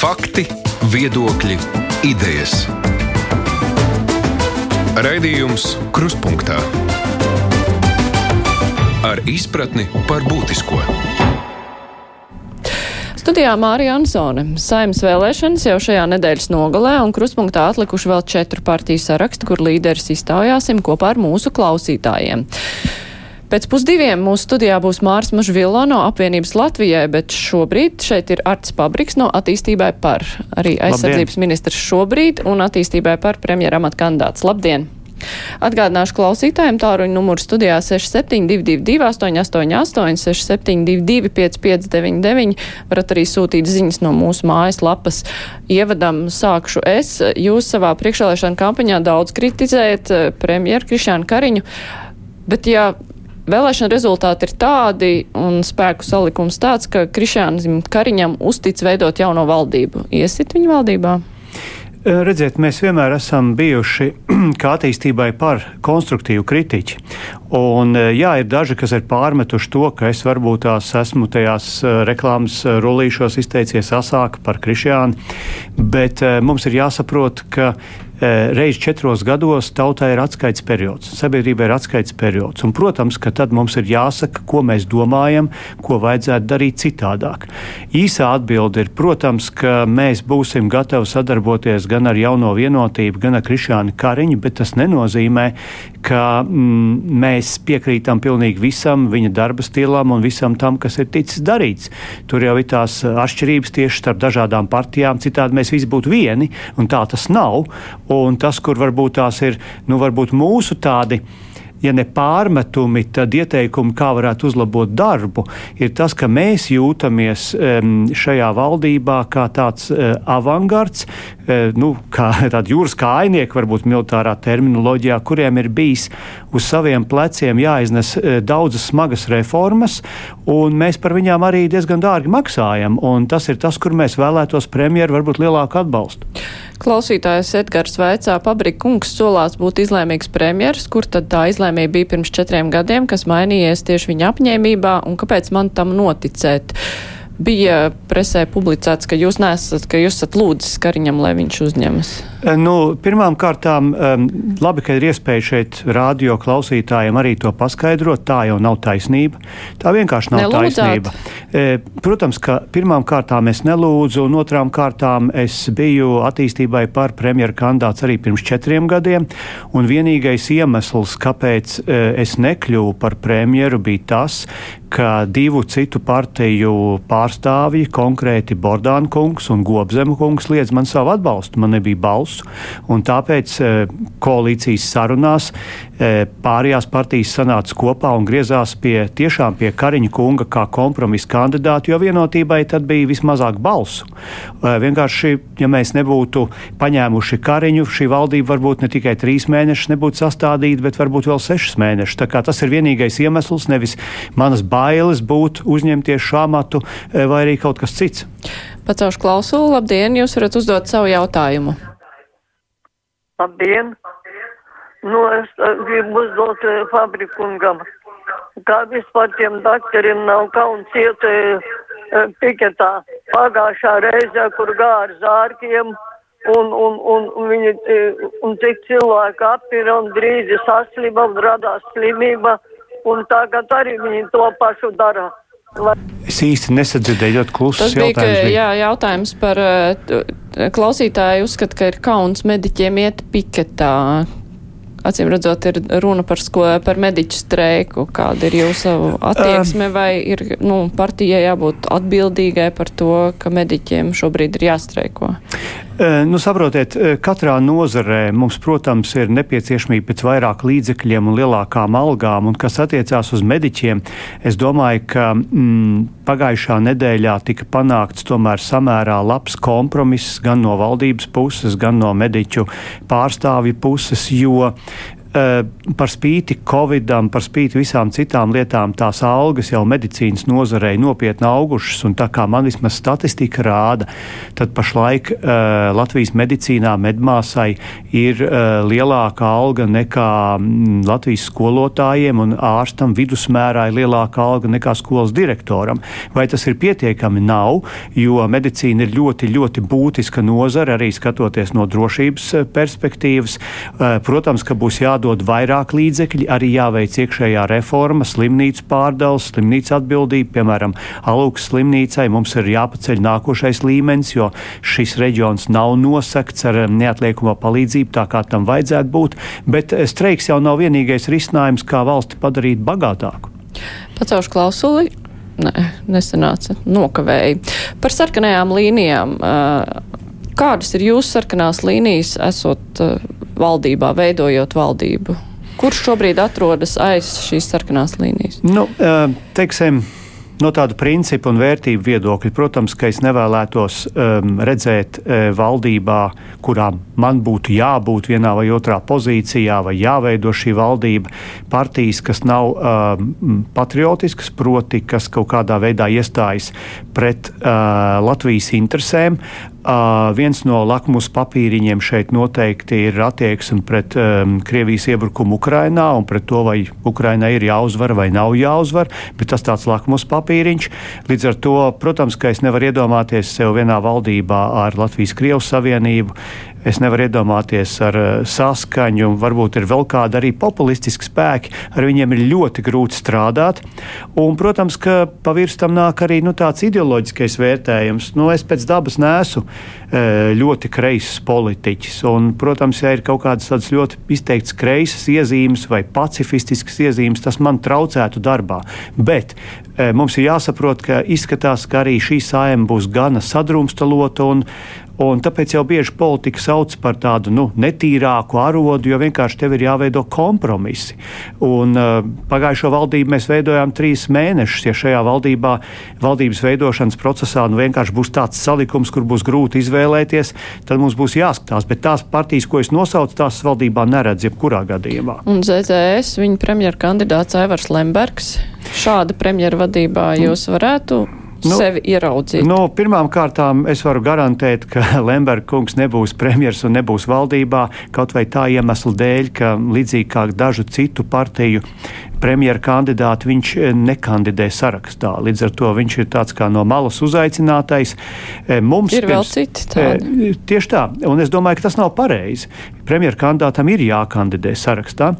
Fakti, viedokļi, idejas. Raidījums Kruspunkta ar izpratni par būtisko. Studijā Mārija Ansone. Saimnes vēlēšanas jau šajā nedēļas nogalē un kruspunktā atlikuši vēl četru partiju sarakstu, kur līderis iztaujāsim kopā ar mūsu klausītājiem. Pēc pusdiviem mūsu studijā būs Mārs Mažvilo no apvienības Latvijai, bet šobrīd šeit ir Arts Pabriks no attīstībai par arī aizsardzības Labdien. ministrs šobrīd un attīstībai par premjeramata kandidāts. Labdien! Atgādināšu klausītājiem tāruņu numuru studijā 6722, 888, 672, 559, varat arī sūtīt ziņas no mūsu mājas lapas. Ievadam sākšu es. Jūs savā priekšvēlēšana kampaņā daudz kritizējat eh, premjeru Krišānu Kariņu, bet ja Vēlēšana rezultāti ir tādi un spēku salikums tāds, ka Krišānam Kariņam uztic veidot jauno valdību. Iesit viņu valdībā? Eh, redziet, mēs vienmēr esam bijuši kā attīstībai par konstruktīvu kritiķi. Un, eh, jā, ir daži, kas ir pārmetuši to, ka es varbūt tās esmu tajās eh, reklāmas rullīšos izteicies asāk par Krišjānu, bet mums ir jāsaprot, ka reiz četros gados tautai ir atskaites periods, sabiedrībai ir atskaites periods. Un, protams, ka tad mums ir jāsaka, ko mēs domājam, ko vajadzētu darīt citādāk. Īsā atbilde ir, protams, ka mēs būsim gatavi sadarboties gan ar jauno vienotību, gan ar Krišānu Kariņu, bet tas nenozīmē, ka mm, mēs piekrītam pilnīgi visam viņa darba stilam un visam tam, kas ir ticis darīts. Tur jau ir tās atšķirības tieši starp dažādām partijām, citādi mēs visi būtu vieni, un tā tas nav. Un tas, kur varbūt tās ir nu, varbūt mūsu tādi ja ne pārmetumi, tad ieteikumi, kā varētu uzlabot darbu, ir tas, ka mēs jūtamies šajā valdībā kā tāds uh, avangards, uh, nu, kā tādi jūras kājnieki, varbūt militārā terminoloģijā, kuriem ir bijis uz saviem pleciem jāiznes uh, daudzas smagas reformas, un mēs par viņām arī diezgan dārgi maksājam. Tas ir tas, kur mēs vēlētos premjeru varbūt lielāku atbalstu. Klausītājs Edgars Veicā, Pabrika kungs solās būt izlēmīgs premjers, kur tad tā izlēmība bija pirms četriem gadiem, kas mainījies tieši viņa apņēmībā un kāpēc man tam noticēt? Bija presē publicēts, ka jūs nesat, ka jūs esat lūdzis Kariņam, lai viņš uzņemas? Eh, nu, pirmām kārtām, labi, ka ir iespēja šeit rādio klausītājiem arī to paskaidrot. Tā jau nav taisnība. Tā vienkārši nav Nelūdzāt. taisnība. E, protams, ka pirmām kārtām es nelūdzu, un otrām kārtām es biju attīstībai par premjeru kandidāts arī pirms četriem gadiem, un vienīgais iemesls, kāpēc e, es nekļuvu par premjeru, bija tas, ka divu citu partiju pārstāvji, konkrēti Bordāna kungs un Gobzemu kungs, liedz man savu atbalstu. Man nebija balsu, un tāpēc e, koalīcijas sarunās e, pārējās partijas sanāca kopā un griezās pie tiešām pie Kariņa kunga kā kompromisa kandidātu, jo vienotībai tad bija vismazāk balsu. E, vienkārši, ja mēs nebūtu paņēmuši Kariņu, šī valdība varbūt ne tikai trīs mēnešus nebūtu sastādīta, bet varbūt vēl sešus mēnešus. Tas ir vienīgais iemesls, nevis manas bailes būt uzņemties šo amatu eh, vai arī kaut kas cits. Pacaušu klausulu, labdien, jūs varat uzdot savu jautājumu. Labdien! Nu, es eh, gribu uzdot eh, fabrikungam. Kā vispār tiem daktariem nav kauns iet piketā pagājušā reizē, kur gāra zārkiem un, un, un, viņi, un cik cilvēki apira un drīz saslimba un radās slimība un tagad arī viņi to pašu dara. Es īsti nesadzirdēju, ļoti klusus Tas bija. Bija. Jā, jautājums par klausītāju uzskat, ka ir kauns mediķiem iet piketā. Acīm redzot, ir runa par, sko, par mediķu streiku. Kāda ir jūsu attieksme, vai ir nu, partijai jābūt atbildīgai par to, ka mediķiem šobrīd ir jāstreiko? Nu, saprotiet, katrā nozarē mums, protams, ir nepieciešamība pēc vairāk līdzekļiem un lielākām algām, un kas attiecās uz mediķiem, es domāju, ka mm, pagājušā nedēļā tika panākts tomēr samērā labs kompromiss gan no valdības puses, gan no mediķu pārstāvju puses, jo par spīti Covidam, par spīti visām citām lietām, tās algas jau medicīnas nozarei nopietni augušas, un tā kā man vismaz statistika rāda, tad pašlaik uh, Latvijas medicīnā medmāsai ir uh, lielāka alga nekā mm, Latvijas skolotājiem, un ārstam vidusmērā ir lielāka alga nekā skolas direktoram. Vai tas ir pietiekami? Nav, jo medicīna ir ļoti, ļoti būtiska nozara, arī skatoties no drošības perspektīvas. Uh, protams, ka būs jādod vairāk līdzekļi, arī jāveic iekšējā reforma, slimnīcu pārdales, slimnīcu atbildība, piemēram, Alūks slimnīcai mums ir jāpaceļ nākošais līmenis, jo šis reģions nav nosakts ar neatliekamo palīdzību tā, kā tam vajadzētu būt, bet streiks jau nav vienīgais risinājums, kā valsti padarīt bagātāku. Pacaušu klausuli. Nē, nesanāca, nokavēja. Par sarkanajām līnijām. Kādas ir jūsu sarkanās līnijas, esot valdībā, veidojot valdību? Kurš šobrīd atrodas aiz šīs sarkanās līnijas? Nu, teiksim, no tāda principa un vērtību viedokļa, protams, ka es nevēlētos um, redzēt uh, valdībā, kurā man būtu jābūt vienā vai otrā pozīcijā, vai jāveido šī valdība, partijas, kas nav um, patriotiskas, proti, kas kaut kādā veidā iestājas pret uh, Latvijas interesēm. Uh, viens no lakmus papīriņiem šeit noteikti ir attieksme pret um, Krievijas iebrukumu Ukrainā un pret to, vai Ukrainai ir jāuzvar vai nav jāuzvar, bet tas tāds lakmus papīriņš. Līdz ar to, protams, ka es nevaru iedomāties sev vienā valdībā ar Latvijas-Krievijas Savienību. Es nevaru iedomāties ar uh, saskaņu, varbūt ir vēl kādi arī populistiski spēki. Ar viņiem ir ļoti grūti strādāt. Un, protams, ka pavirstam nāk arī nu, tāds ideoloģiskais vērtējums. Nu, es pēc dabas nesu uh, ļoti kreisas politiķis. Un, protams, ja ir kaut kādas tādas ļoti izteiktas kreisas iezīmes vai pacifistiskas iezīmes, tas man traucētu darbā. Bet mums ir jāsaprot, ka izskatās, ka arī šī saima būs gana sadrumstalota un, Un tāpēc jau bieži politika sauc par tādu nu, netīrāku arodu, jo vienkārši tev ir jāveido kompromisi. Un, uh, pagājušo valdību mēs veidojām trīs mēnešus. Ja šajā valdībā, valdības veidošanas procesā nu, vienkārši būs tāds salikums, kur būs grūti izvēlēties, tad mums būs jāskatās. Bet tās partijas, ko es nosaucu, tās valdībā neredz jebkurā gadījumā. Un ZZS, viņa premjera kandidāts Aivars Lembergs, šāda premjera vadībā jūs varētu nu, sevi ieraudzīt? Nu, pirmām kārtām es varu garantēt, ka Lemberga kungs nebūs premjers un nebūs valdībā kaut vai tā iemesla dēļ, ka līdzīgi kā dažu citu partiju premjera kandidāti, viņš eh, nekandidē sarakstā. Līdz ar to viņš ir tāds kā no malas uzaicinātais. Eh, mums ir pirms, vēl citi tādi. Eh, tieši tā, un es domāju, ka tas nav pareizi. Premjera kandidātam ir jākandidē sarakstā,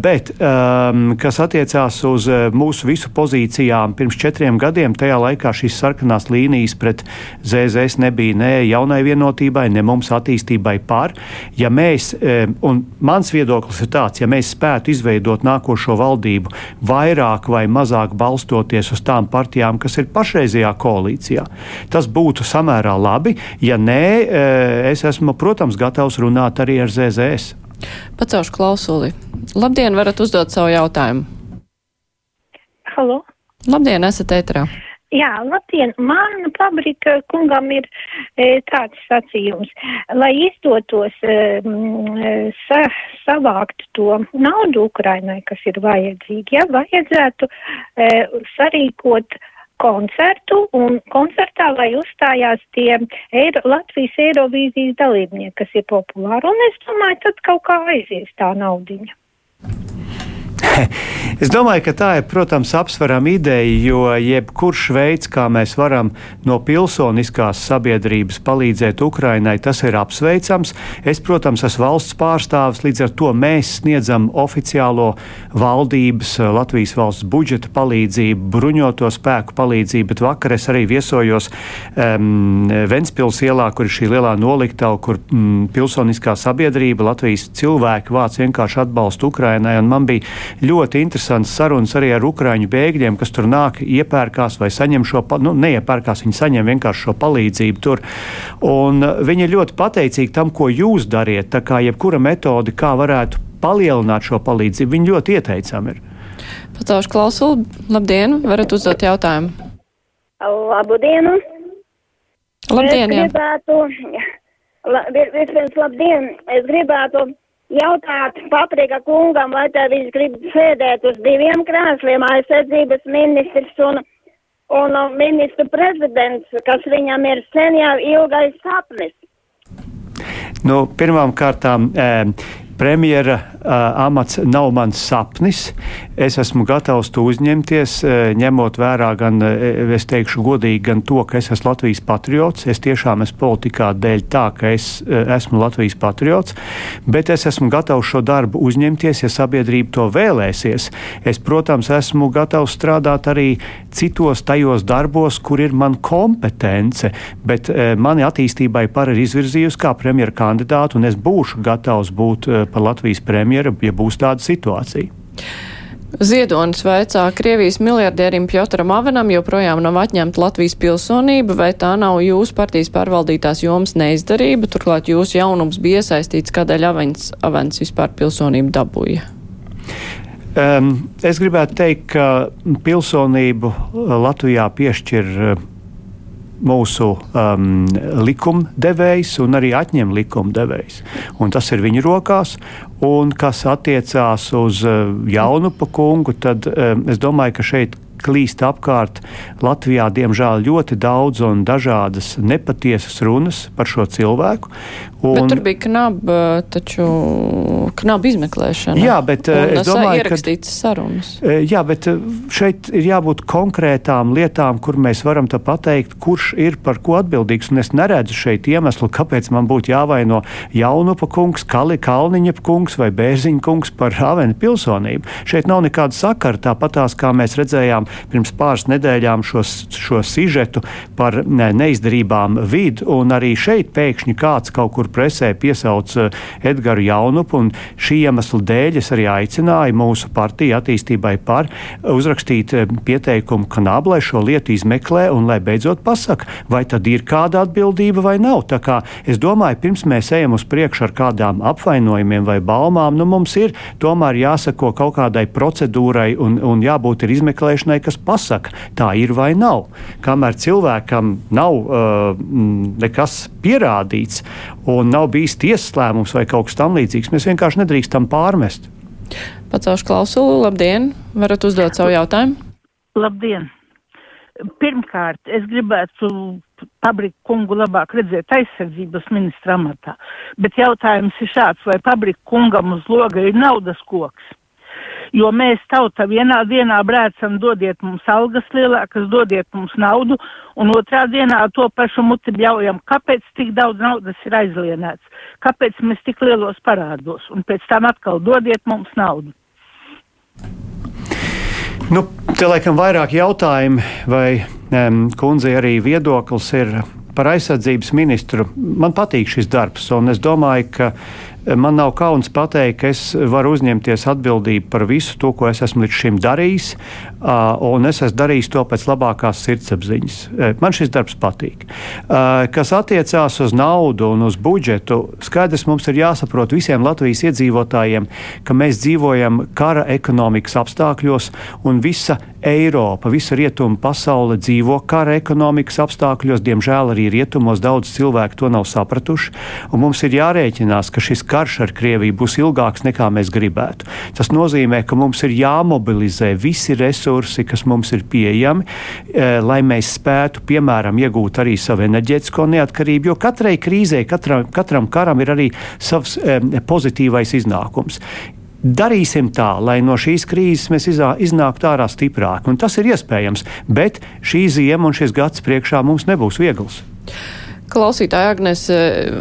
bet um, kas attiecās uz mūsu visu pozīcijām pirms četriem gadiem, tajā laikā šīs sarkanās līnijas pret ZZS nebija ne jaunai vienotībai, ne mums attīstībai par. Ja mēs, un mans viedoklis ir tāds, ja mēs spētu izveidot nākošo valdību, vairāk vai mazāk balstoties uz tām partijām, kas ir pašreizajā koalīcijā. Tas būtu samērā labi. Ja nē, e, es esmu, protams, gatavs runāt arī ar ZZS. Pacaušu klausuli. Labdien, varat uzdot savu jautājumu. Halo. Labdien, esat ēterā. Jā, labdien! Man fabrika kungam ir e, tāds sacījums, lai izdotos e, sa, savākt to naudu Ukrainai, kas ir vajadzīgi, ja vajadzētu e, sarīkot koncertu un koncertā, lai uzstājās tie Eiro, Latvijas Eirovīzijas dalībnieki, kas ir populāri. Un es domāju, tad kaut kā aizies tā naudiņa. es domāju, ka tā ir, protams, apsverama ideja, jo jebkurš veids, kā mēs varam no pilsoniskās sabiedrības palīdzēt Ukrainai, tas ir apsveicams. Es, protams, esmu valsts pārstāvis, līdz ar to mēs sniedzam oficiālo valdības, Latvijas valsts budžeta palīdzību, bruņoto spēku palīdzību, bet vakar es arī viesojos um, Ventspils ielā, kur ir šī lielā noliktava, kur um, pilsoniskā sabiedrība, Latvijas cilvēki vāc vienkārši atbalstu Ukrainai, un man bija ļoti interesants sarunas arī ar ukraiņu bēgļiem, kas tur nāk, iepērkās vai saņem šo, nu, neiepērkās, viņi saņem vienkārši šo palīdzību tur. Un uh, viņi ir ļoti pateicīgi tam, ko jūs dariet. Tā kā jebkura metode, kā varētu palielināt šo palīdzību, viņi ļoti ieteicami ir. Pacaušu klausulu, labdien, varat uzdot jautājumu. Labu dienu! Labdien, es gribētu, la, vispirms labdien, es gribētu jautāt paprika kungam, vai te viņš grib sēdēt uz diviem krēsliem, aizsardzības ministrs un, un ministru prezidents, kas viņam ir sen jau ilgais sapnis. Nu, pirmām kārtām, e, premjera uh, amats nav mans sapnis. Es esmu gatavs to uzņemties, uh, ņemot vērā gan, uh, es teikšu godīgi, gan to, ka es esmu Latvijas patriots. Es tiešām esmu politikā dēļ tā, ka es uh, esmu Latvijas patriots, bet es esmu gatavs šo darbu uzņemties, ja sabiedrība to vēlēsies. Es, protams, esmu gatavs strādāt arī citos tajos darbos, kur ir man kompetence, bet uh, mani attīstībai par ir izvirzījusi kā premjera kandidātu, un es būšu gatavs būt uh, par Latvijas premjeru, ja būs tāda situācija. Ziedonis vaicā Krievijas miljardierim Piotram Avenam joprojām nav atņemta Latvijas pilsonība, vai tā nav jūsu partijas pārvaldītās jomas neizdarība, turklāt jūsu jaunums bija iesaistīts, kādēļ Avens, Avens vispār pilsonību dabūja? Um, es gribētu teikt, ka pilsonību Latvijā piešķir mūsu um, likumdevējs un arī atņem likumdevējs. Un tas ir viņu rokās. Un kas attiecās uz uh, Jaunupa kungu, tad um, es domāju, ka šeit klīst apkārt Latvijā, diemžēl, ļoti daudz un dažādas nepatiesas runas par šo cilvēku. Un, bet tur bija knaba, taču knaba izmeklēšana. Jā, bet es domāju, ka sarunas. Jā, bet šeit ir jābūt konkrētām lietām, kur mēs varam pateikt, kurš ir par ko atbildīgs. Un es neredzu šeit iemeslu, kāpēc man būtu jāvaino Jaunupa kungs, Kali, Kalniņa kungs vai Bērziņa kungs par Havenu pilsonību. Šeit nav nekāda sakara, tāpatās kā mēs redzējām pirms pāris nedēļām šo, šo sižetu par neizdarībām vidu, un arī šeit pēkšņi kāds kaut kur presē piesauc eh, Edgars Jaunupu, un šī iemesla dēļ es arī aicināju mūsu partiju attīstībai par uzrakstīt eh, pieteikumu kanāblai šo lietu izmeklē un lai beidzot pasaka, vai tad ir kāda atbildība vai nav. Tā kā es domāju, pirms mēs ejam uz priekšu ar kādām apvainojumiem vai baumām, nu mums ir tomēr jāsako kaut kādai procedūrai un, un jābūt ir izmeklēšanai, kas pasaka, tā ir vai nav. Kamēr cilvēkam nav uh, nekas pierādīts un nav bijis tiesas lēmums vai kaut kas tamlīdzīgs, mēs vienkārši nedrīkstam pārmest. Pacelšu klausulu, labdien! Varat uzdot savu jautājumu? Labdien! Pirmkārt, es gribētu Pabriku kungu labāk redzēt aizsardzības ministra amatā, bet jautājums ir šāds, vai Pabriku kungam uz loga ir naudas koks? Jo mēs tauta vienā dienā brēcam, dodiet mums algas lielākas, dodiet mums naudu, un otrā dienā to pašu muti bļaujam. Kāpēc tik daudz naudas ir aizlienēts? Kāpēc mēs tik lielos parādos? Un pēc tam atkal dodiet mums naudu. Nu, te laikam vairāk jautājumu, vai um, kundze arī viedoklis ir par aizsardzības ministru. Man patīk šis darbs, un es domāju, ka Man nav kauns pateikt, ka es varu uzņemties atbildību par visu to, ko es esmu līdz šim darījis, un es esmu darījis to pēc labākās sirdsapziņas. Man šis darbs patīk. Kas attiecās uz naudu un uz budžetu, skaidrs mums ir jāsaprot visiem Latvijas iedzīvotājiem, ka mēs dzīvojam kara ekonomikas apstākļos un visa Eiropa, visa rietuma pasaule dzīvo kara ekonomikas apstākļos. Diemžēl arī rietumos daudz cilvēku to nav sapratuši. Mums ir jārēķinās, ka šis karš ar Krieviju būs ilgāks nekā mēs gribētu. Tas nozīmē, ka mums ir jāmobilizē visi resursi, kas mums ir pieejami, e, lai mēs spētu, piemēram, iegūt arī savu enerģētisko neatkarību. Jo katrai krīzē, katram, katram karam ir arī savs e, pozitīvais iznākums. Darīsim tā, lai no šīs krīzes mēs iznāktu ārā stiprāki. Un tas ir iespējams, bet šī ziema un šis gads priekšā mums nebūs viegls. Klausītāja Agnes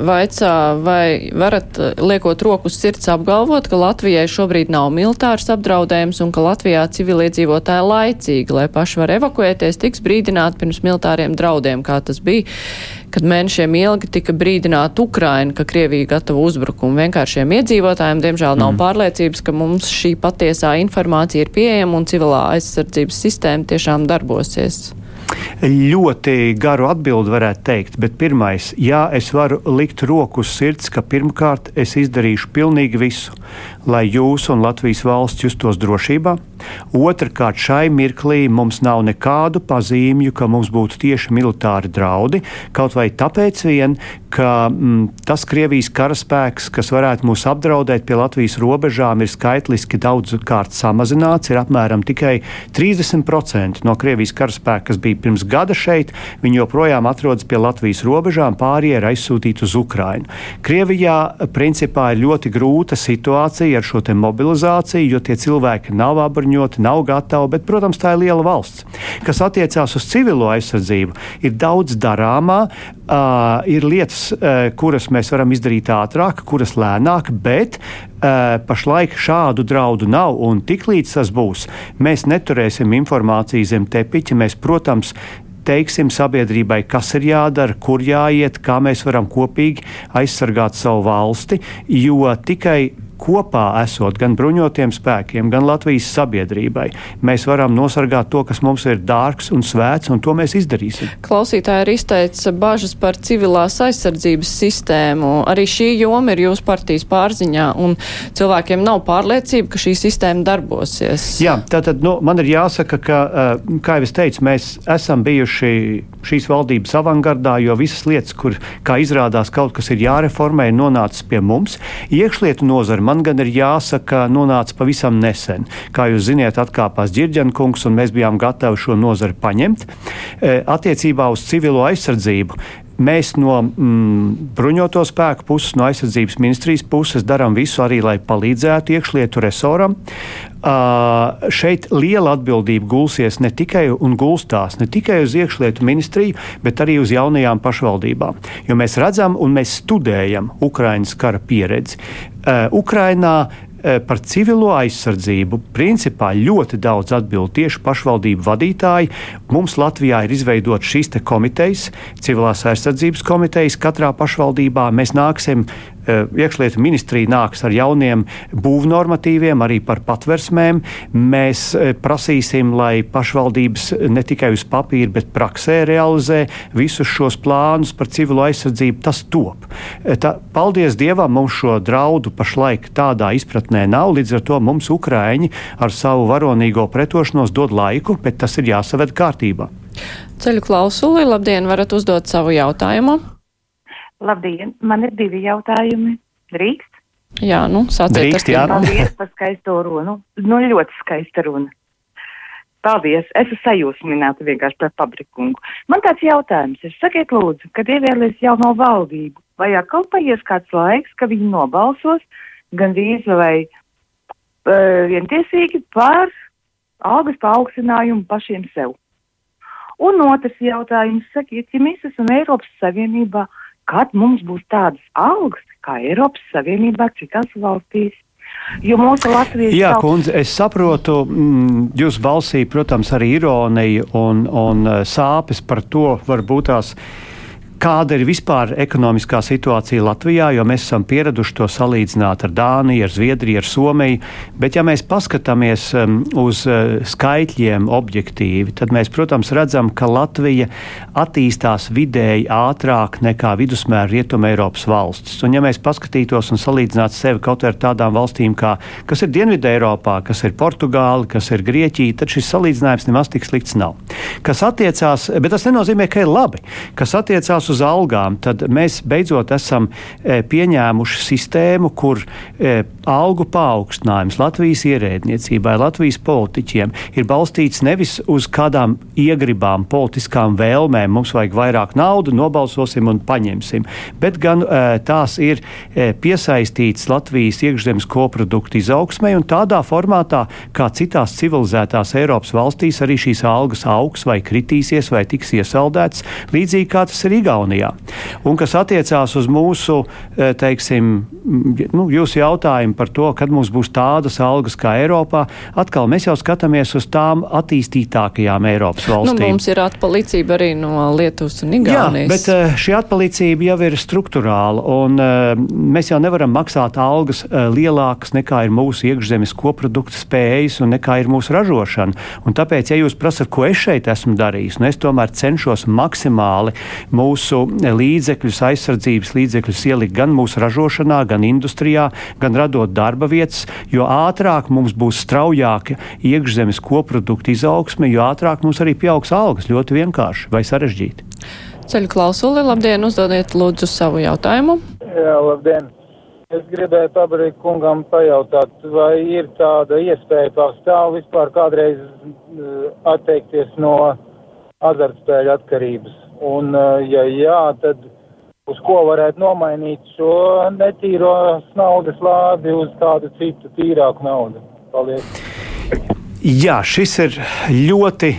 vaicā, vai varat liekot roku uz sirds apgalvot, ka Latvijai šobrīd nav militārs apdraudējums un ka Latvijā civiliedzīvotāji laicīgi, lai paši var evakuēties, tiks brīdināti pirms militāriem draudiem, kā tas bija kad mēnešiem ilgi tika brīdināta Ukraina, ka Krievija gatavo uzbrukumu. Vienkāršiem iedzīvotājiem, diemžēl, nav mm. pārliecības, ka mums šī patiesā informācija ir pieejama un civilā aizsardzības sistēma tiešām darbosies. Ļoti garu atbildi varētu teikt, bet pirmais, jā, es varu likt roku uz sirds, ka pirmkārt es izdarīšu pilnīgi visu, lai jūs un Latvijas valsts justos drošībā. Otrakārt, šai mirklī mums nav nekādu pazīmju, ka mums būtu tieši militāri draudi, kaut vai tāpēc vien, ka mm, tas Krievijas karaspēks, kas varētu mūs apdraudēt pie Latvijas robežām, ir skaitliski daudz kārt samazināts. Ir apmēram tikai 30% no Krievijas karaspēka, kas bija pirms gada šeit, viņi joprojām atrodas pie Latvijas robežām, pārējie ir aizsūtīti uz Ukrajinu. Krievijā principā ir ļoti grūta situācija ar šo mobilizāciju, jo tie cilvēki nav apbruņoti nav gatavi, bet, protams, tā ir liela valsts. Kas attiecās uz civilo aizsardzību, ir daudz darāmā, uh, ir lietas, uh, kuras mēs varam izdarīt ātrāk, kuras lēnāk, bet uh, pašlaik šādu draudu nav. Un tiklīdz tas būs, mēs neturēsim informāciju zem tepiņa. Mēs, protams, teiksim sabiedrībai, kas ir jādara, kur jāiet, kā mēs varam kopīgi aizsargāt savu valsti, jo tikai kopā esot gan bruņotiem spēkiem, gan Latvijas sabiedrībai, mēs varam nosargāt to, kas mums ir dārgs un svēts, un to mēs izdarīsim. Klausītāji ir izteicis bažas par civilās aizsardzības sistēmu. Arī šī joma ir jūsu partijas pārziņā, un cilvēkiem nav pārliecība, ka šī sistēma darbosies. Jā, tātad nu, man ir jāsaka, ka, eh, kā jau es teicu, mēs esam bijuši šīs valdības avangardā, jo visas lietas, kur, kā izrādās, kaut kas ir jāreformē, nonācis pie mums. Iekšlietu nozara man gan ir jāsaka, nonāca pavisam nesen. Kā jūs zināt, atkāpās Girģenkungs, un mēs bijām gatavi šo nozari paņemt. E, attiecībā uz civilo aizsardzību mēs no mm, bruņoto spēku puses, no aizsardzības ministrijas puses darām visu arī, lai palīdzētu iekšlietu resoram. Uh, šeit liela atbildība gulsies ne tikai un gulstās ne tikai uz iekšlietu ministriju, bet arī uz jaunajām pašvaldībām. Jo mēs redzam un mēs studējam Ukraiņas kara pieredzi. Uh, Ukrainā par civilo aizsardzību principā ļoti daudz atbild tieši pašvaldību vadītāji. Mums Latvijā ir izveidots šīs komitejas, civilās aizsardzības komitejas katrā pašvaldībā. Mēs nāksim Eh, iekšlietu ministrija nāks ar jauniem būvnormatīviem, arī par patversmēm. Mēs eh, prasīsim, lai pašvaldības ne tikai uz papīra, bet praksē realizē visus šos plānus par civilo aizsardzību. Tas top. Eh, tā, paldies Dievam, mums šo draudu pašlaik tādā izpratnē nav. Līdz ar to mums Ukrāņi ar savu varonīgo pretošanos dod laiku, bet tas ir jāsaved kārtībā. Ceļu klausuli, labdien, varat uzdot savu jautājumu. Labdien, man ir divi jautājumi. Drīkst? Jā, nu, sāciet Drīkst, ar jā. Paldies par skaisto runu. Nu, ļoti skaista runa. Paldies, es esmu sajūsmināta vienkārši par pabrikungu. Man tāds jautājums ir, sakiet lūdzu, kad ievēlēs jauno valdību, vai atkal paies kāds laiks, ka viņi nobalsos gan vīzu vai uh, vientiesīgi par algas paaugstinājumu pašiem sev? Un otrs jautājums, sakiet, ja mēs esam Eiropas Savienībā, uh, kad mums būs tādas algas kā Eiropas Savienībā citās valstīs. Jo mūsu Latvijas Jā, kundze, es saprotu, mm, jūsu balsī, protams, arī ironija un, un eh, sāpes par to varbūt tās kāda ir vispār ekonomiskā situācija Latvijā, jo mēs esam pieraduši to salīdzināt ar Dāniju, ar Zviedriju, ar Somiju. Bet, ja mēs paskatāmies um, uz uh, skaitļiem objektīvi, tad mēs, protams, redzam, ka Latvija attīstās vidēji ātrāk nekā vidusmēra rietuma Eiropas valstis. Un, ja mēs paskatītos un salīdzinātu sevi kaut ar tādām valstīm, kā, kas ir Dienvidē Eiropā, kas ir Portugāla, kas ir Grieķija, tad šis salīdzinājums nemaz tik slikts nav. Kas attiecās, bet tas nenozīmē, ka ir labi. Kas attiecās uz algām, tad mēs beidzot esam e, pieņēmuši sistēmu, kur e, algu paaugstinājums Latvijas ierēdniecībai, Latvijas politiķiem ir balstīts nevis uz kādām iegribām, politiskām vēlmēm, mums vajag vairāk naudu, nobalsosim un paņemsim, bet gan e, tās ir piesaistītas Latvijas iekšzemes koproduktu izaugsmai un tādā formātā, kā citās civilizētās Eiropas valstīs arī šīs algas augs vai kritīsies vai tiks iesaldētas, līdzīgi kā tas ir Igaunijā. Igaunijā. Un kas attiecās uz mūsu, eh, teiksim, nu, jūsu jautājumu par to, kad mums būs tādas algas kā Eiropā, atkal mēs jau skatāmies uz tām attīstītākajām Eiropas Nu, valstīm. mums ir atpalīdzība arī no Lietuvas un Igaunijas. Jā, bet eh, šī atpalīdzība jau ir struktūrāla, un eh, mēs jau nevaram maksāt algas lielākas nekā ir mūsu iekšzemes koprodukta spējas un nekā ir mūsu ražošana. Un tāpēc, ja jūs prasat, ko es šeit esmu darījis, nu es tomēr cenšos maksimāli mūsu mūsu līdzekļus, aizsardzības līdzekļus ielikt gan mūsu ražošanā, gan industrijā, gan radot darba vietas, jo ātrāk mums būs straujāka iekšzemes koprodukta izaugsme, jo ātrāk mums arī pieaugs algas. Ļoti vienkārši vai sarežģīti. Ceļu klausuli, labdien, uzdodiet lūdzu savu jautājumu. Jā, labdien. Es gribēju pabarīt kungam pajautāt, vai ir tāda iespēja pastāv vispār kādreiz uh, atteikties no azartspēļu atkarības. Un, uh, ja jā, tad uz ko varētu nomainīt šo netīros naudas lādi uz tādu citu tīrāku naudu. Paldies! Jā, šis ir ļoti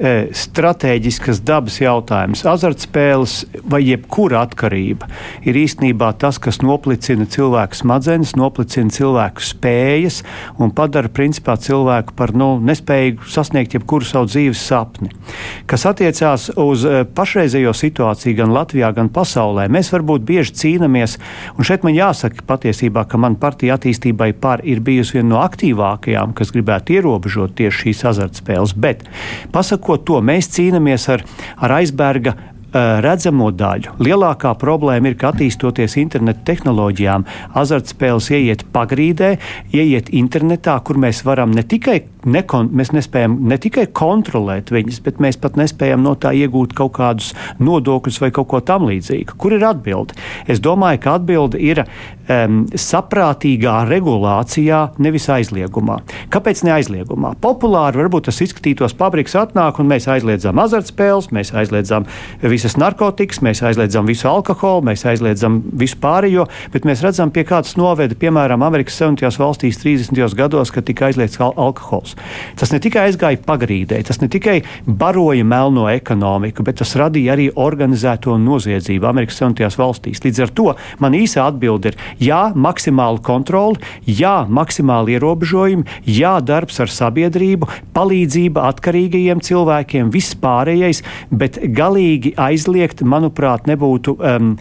stratēģiskas dabas jautājums. Azartspēles vai jebkura atkarība ir īstenībā tas, kas noplicina cilvēku smadzenes, noplicina cilvēku spējas un padara principā cilvēku par nu, nespēju sasniegt jebkuru savu dzīves sapni. Kas attiecās uz e, pašreizējo situāciju gan Latvijā, gan pasaulē, mēs varbūt bieži cīnāmies, un šeit man jāsaka patiesībā, ka man partija attīstībai par ir bijusi viena no aktīvākajām, kas gribētu ierobežot tieši šīs azartspēles. Bet pasakot, sakot to, mēs cīnāmies ar, ar aizberga Eh, redzamo daļu. Lielākā problēma ir, ka attīstoties internetu tehnoloģijām, azartspēles ieiet pagrīdē, ieiet internetā, kur mēs varam ne tikai, nekon, mēs nespējam ne tikai kontrolēt viņas, bet mēs pat nespējam no tā iegūt kaut kādus nodokļus vai kaut ko tam līdzīgu. Kur ir atbilde? Es domāju, ka atbilde ir um, saprātīgā regulācijā, nevis aizliegumā. Kāpēc ne aizliegumā? Populāri varbūt tas izskatītos, pabriks atnāk un mēs aizliedzam azartspēles, mēs aizliedzam visas narkotikas, mēs aizliedzam visu alkoholu, mēs aizliedzam visu pārējo, bet mēs redzam, pie kādas noveda, piemēram, Amerikas Savienotajās valstīs 30. gados, kad tika aizliegts al alkohols. Tas ne tikai aizgāja pagrīdē, tas ne tikai baroja melno ekonomiku, bet tas radīja arī organizēto noziedzību Amerikas Savienotajās valstīs. Līdz ar to man īsa atbilde ir jā, maksimāla kontrole, jā, maksimāli ierobežojumi, jā, darbs ar sabiedrību, palīdzība atkarīgajiem cilvēkiem, viss pārējais, bet galīgi aizliegt, manuprāt, nebūtu um,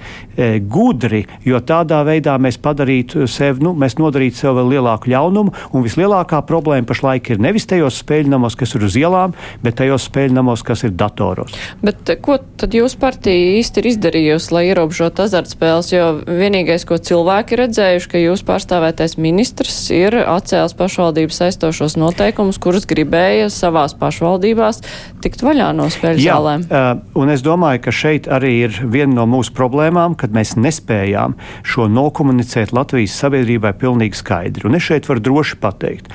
gudri, jo tādā veidā mēs padarītu sevi, nu, mēs nodarītu sev vēl lielāku ļaunumu, un vislielākā problēma pašlaik ir nevis tajos spēļnamos, kas ir uz ielām, bet tajos spēļnamos, kas ir datoros. Bet ko tad jūs partija īsti ir izdarījusi, lai ierobežotu azartspēles, jo vienīgais, ko cilvēki ir redzējuši, ka jūs pārstāvētais ministrs ir atcēlis pašvaldības aizstošos noteikumus, kurus gribēja savās pašvaldībās tikt vaļā no spēļu zālēm. Uh, un es domāju, domāju, ka šeit arī ir viena no mūsu problēmām, kad mēs nespējām šo nokomunicēt Latvijas sabiedrībai pilnīgi skaidri. Un es šeit varu droši pateikt,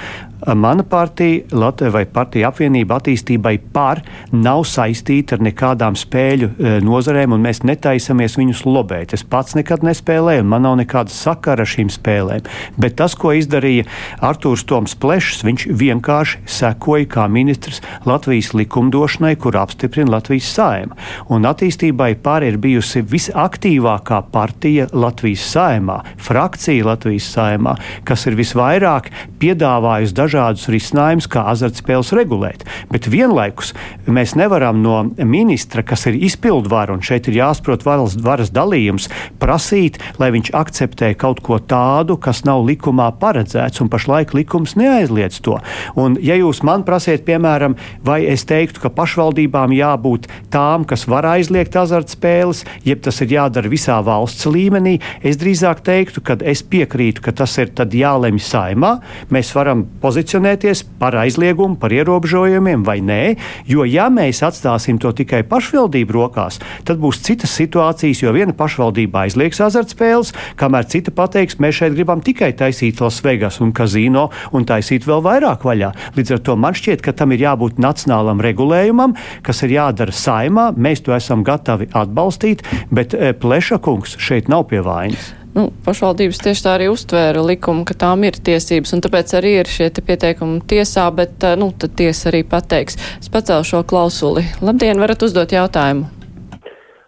Mana partija, Latvija vai partija apvienība attīstībai par nav saistīta ar nekādām spēļu e, nozarēm, un mēs netaisamies viņus lobēt. Es pats nekad nespēlēju, man nav nekāda sakara ar šīm spēlēm. Bet tas, ko izdarīja Artūrs Toms Plešs, viņš vienkārši sekoja kā ministrs Latvijas likumdošanai, kur apstiprina Latvijas saima. Un attīstībai par ir bijusi visaktīvākā partija Latvijas saimā, frakcija Latvijas saimā, kas ir visvairāk piedāvājusi dažādas dažādus risinājumus, kā azartspēles regulēt. Bet vienlaikus mēs nevaram no ministra, kas ir izpildvara, un šeit ir jāsaprot varas, varas dalījums, prasīt, lai viņš akceptē kaut ko tādu, kas nav likumā paredzēts, un pašlaik likums neaizliedz to. Un, ja jūs man prasiet, piemēram, vai es teiktu, ka pašvaldībām jābūt tām, kas var aizliegt azartspēles, jeb tas ir jādara visā valsts līmenī, es drīzāk teiktu, ka es piekrītu, ka tas ir jālemj saimā. Mēs varam pozitīvi pozicionēties par aizliegumu, par ierobežojumiem vai nē. Jo, ja mēs atstāsim to tikai pašvaldību rokās, tad būs citas situācijas, jo viena pašvaldība aizliegs azartspēles, kamēr cita pateiks, mēs šeit gribam tikai taisīt Las Vegas un kazino un taisīt vēl vairāk vaļā. Līdz ar to man šķiet, ka tam ir jābūt nacionālam regulējumam, kas ir jādara saimā. Mēs to esam gatavi atbalstīt, bet eh, Pleša kungs šeit nav pie vainas nu, pašvaldības tieši tā arī uztvēra likumu, ka tām ir tiesības, un tāpēc arī ir šie pieteikumi tiesā, bet, eh, nu, tad tiesa arī pateiks. Es pacēlu šo klausuli. Labdien, varat uzdot jautājumu.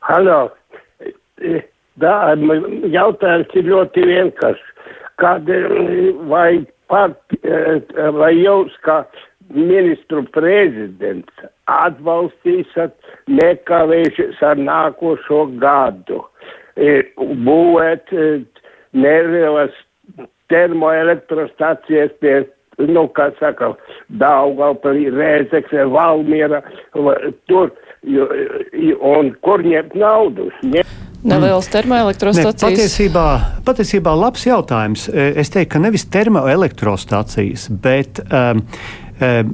Halo. Da, jautājums ir ļoti vienkāršs. Kad vai, part, vai jūs kā ministru prezidents atbalstīsat nekavējušies ar nākošo gadu? Būvēt nelielas termoelektrostacijas pie, nu, kā saka, Daugavpilī, Rēzekse, Valmiera, tur un kur ņemt naudu? Ņem... Nelielas termoelektrostacijas. Ne, patiesībā, patiesībā labs jautājums. Es teiktu, ka nevis termoelektrostacijas, bet um,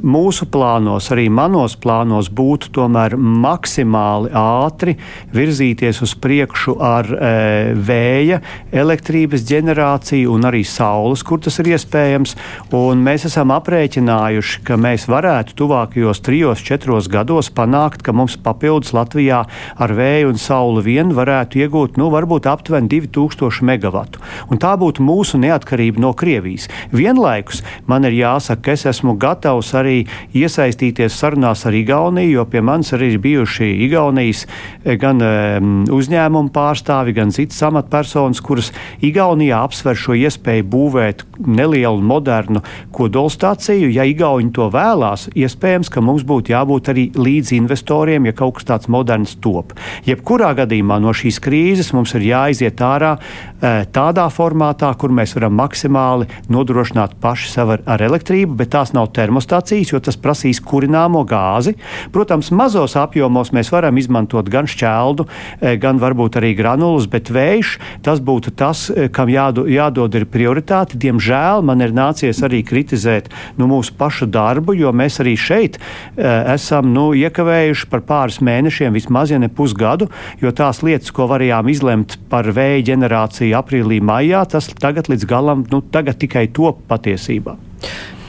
mūsu plānos, arī manos plānos, būtu tomēr maksimāli ātri virzīties uz priekšu ar e, vēja elektrības ģenerāciju un arī saules, kur tas ir iespējams. Un mēs esam aprēķinājuši, ka mēs varētu tuvākajos trijos, četros gados panākt, ka mums papildus Latvijā ar vēju un sauli vien varētu iegūt nu, varbūt aptuveni 2000 megawatu. Un tā būtu mūsu neatkarība no Krievijas. Vienlaikus man ir jāsaka, ka es esmu gatavs gatavs arī iesaistīties sarunās ar Igauniju, jo pie manis arī ir bijuši Igaunijas eh, gan um, uzņēmumu pārstāvi, gan citas amatpersonas, kuras Igaunijā apsver šo iespēju būvēt nelielu modernu kodolstāciju. Ja Igauni to vēlās, iespējams, ka mums būtu jābūt arī līdz investoriem, ja kaut kas tāds moderns top. Jebkurā gadījumā no šīs krīzes mums ir jāiziet ārā e, tādā formātā, kur mēs varam maksimāli nodrošināt paši sev ar, ar elektrību, bet tās nav termos termostacijas, jo tas prasīs kurināmo gāzi. Protams, mazos apjomos mēs varam izmantot gan šķeldu, e, gan varbūt arī granulus, bet vējš tas būtu tas, e, kam jādo, jādod ir prioritāte. Diemžēl man ir nācies arī kritizēt nu, mūsu pašu darbu, jo mēs arī šeit e, esam nu, iekavējuši par pāris mēnešiem, vismaz ja ne pusgadu, jo tās lietas, ko varējām izlemt par vēja ģenerāciju aprīlī, maijā, tas tagad līdz galam nu, tagad tikai top patiesībā.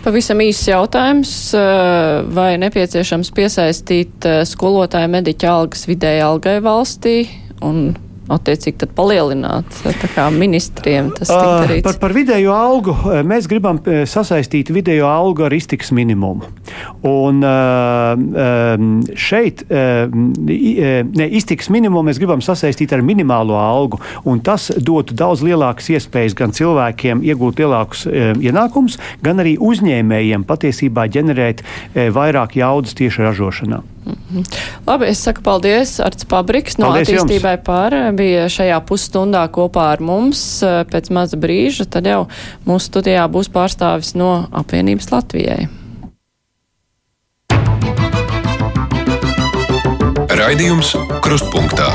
Pavisam īsts jautājums. Eh, vai nepieciešams piesaistīt eh, skolotāju mediķa algas vidēji algai valstī? Un attiecīgi tad palielināt ministriem ah? Par, par vidējo algu mēs gribam sasaistīt vidējo algu ar iztiks minimumu. Un šeit ne, iztiks minimumu mēs gribam sasaistīt ar minimālo algu, un tas dotu daudz lielākas iespējas gan cilvēkiem iegūt lielākus ienākumus, gan arī uzņēmējiem patiesībā ģenerēt vairāk jaudas tieši ražošanā. Labi, es saku paldies Arts Pabriks no paldies attīstībai jums. par bija šajā pusstundā kopā ar mums. Pēc maza brīža tad jau mūsu studijā būs pārstāvis no apvienības Latvijai. Raidījums Krustpunktā.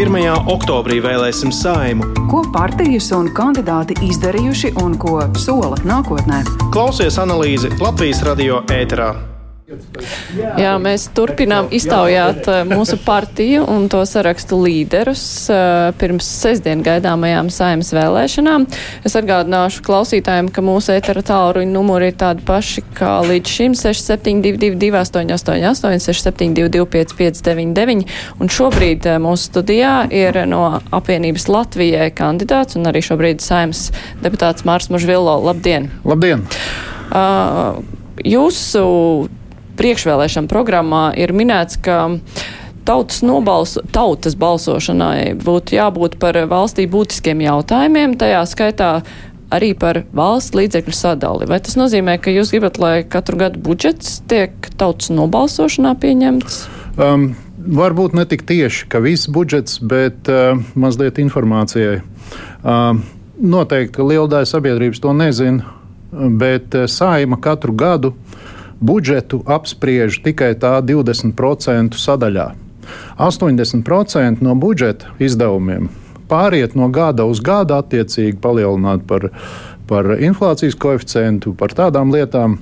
1. oktobrī vēlēsim saimu. Ko partijas un kandidāti izdarījuši un ko sola nākotnē? Klausies analīzi Latvijas radio ēterā. Jā, mēs turpinām iztaujāt eh, mūsu partiju un to sarakstu līderus eh, pirms sestdien gaidāmajām saimas vēlēšanām. Es atgādināšu klausītājiem, ka mūsu ētera tālruņa numuri ir tādi paši kā līdz šim 6722 888 672 559 un šobrīd eh, mūsu studijā ir no apvienības Latvijai kandidāts un arī šobrīd saimas deputāts Mārs Mužvillo. Labdien! Labdien! Uh, jūsu priekšvēlēšana programmā ir minēts, ka tautas, nobalso, tautas balsošanai būtu jābūt par valstī būtiskiem jautājumiem, tajā skaitā arī par valsts līdzekļu sadali. Vai tas nozīmē, ka jūs gribat, lai katru gadu budžets tiek tautas nobalsošanā pieņemts? Um, varbūt ne tik tieši, ka viss budžets, bet uh, mazliet informācijai. Uh, noteikti liela daļa sabiedrības to nezina, bet uh, saima katru gadu uh, budžetu apspriež tikai tā 20% sadaļā. 80% no budžeta izdevumiem pāriet no gada uz gadu, attiecīgi palielināt par, par inflācijas koeficientu, par tādām lietām.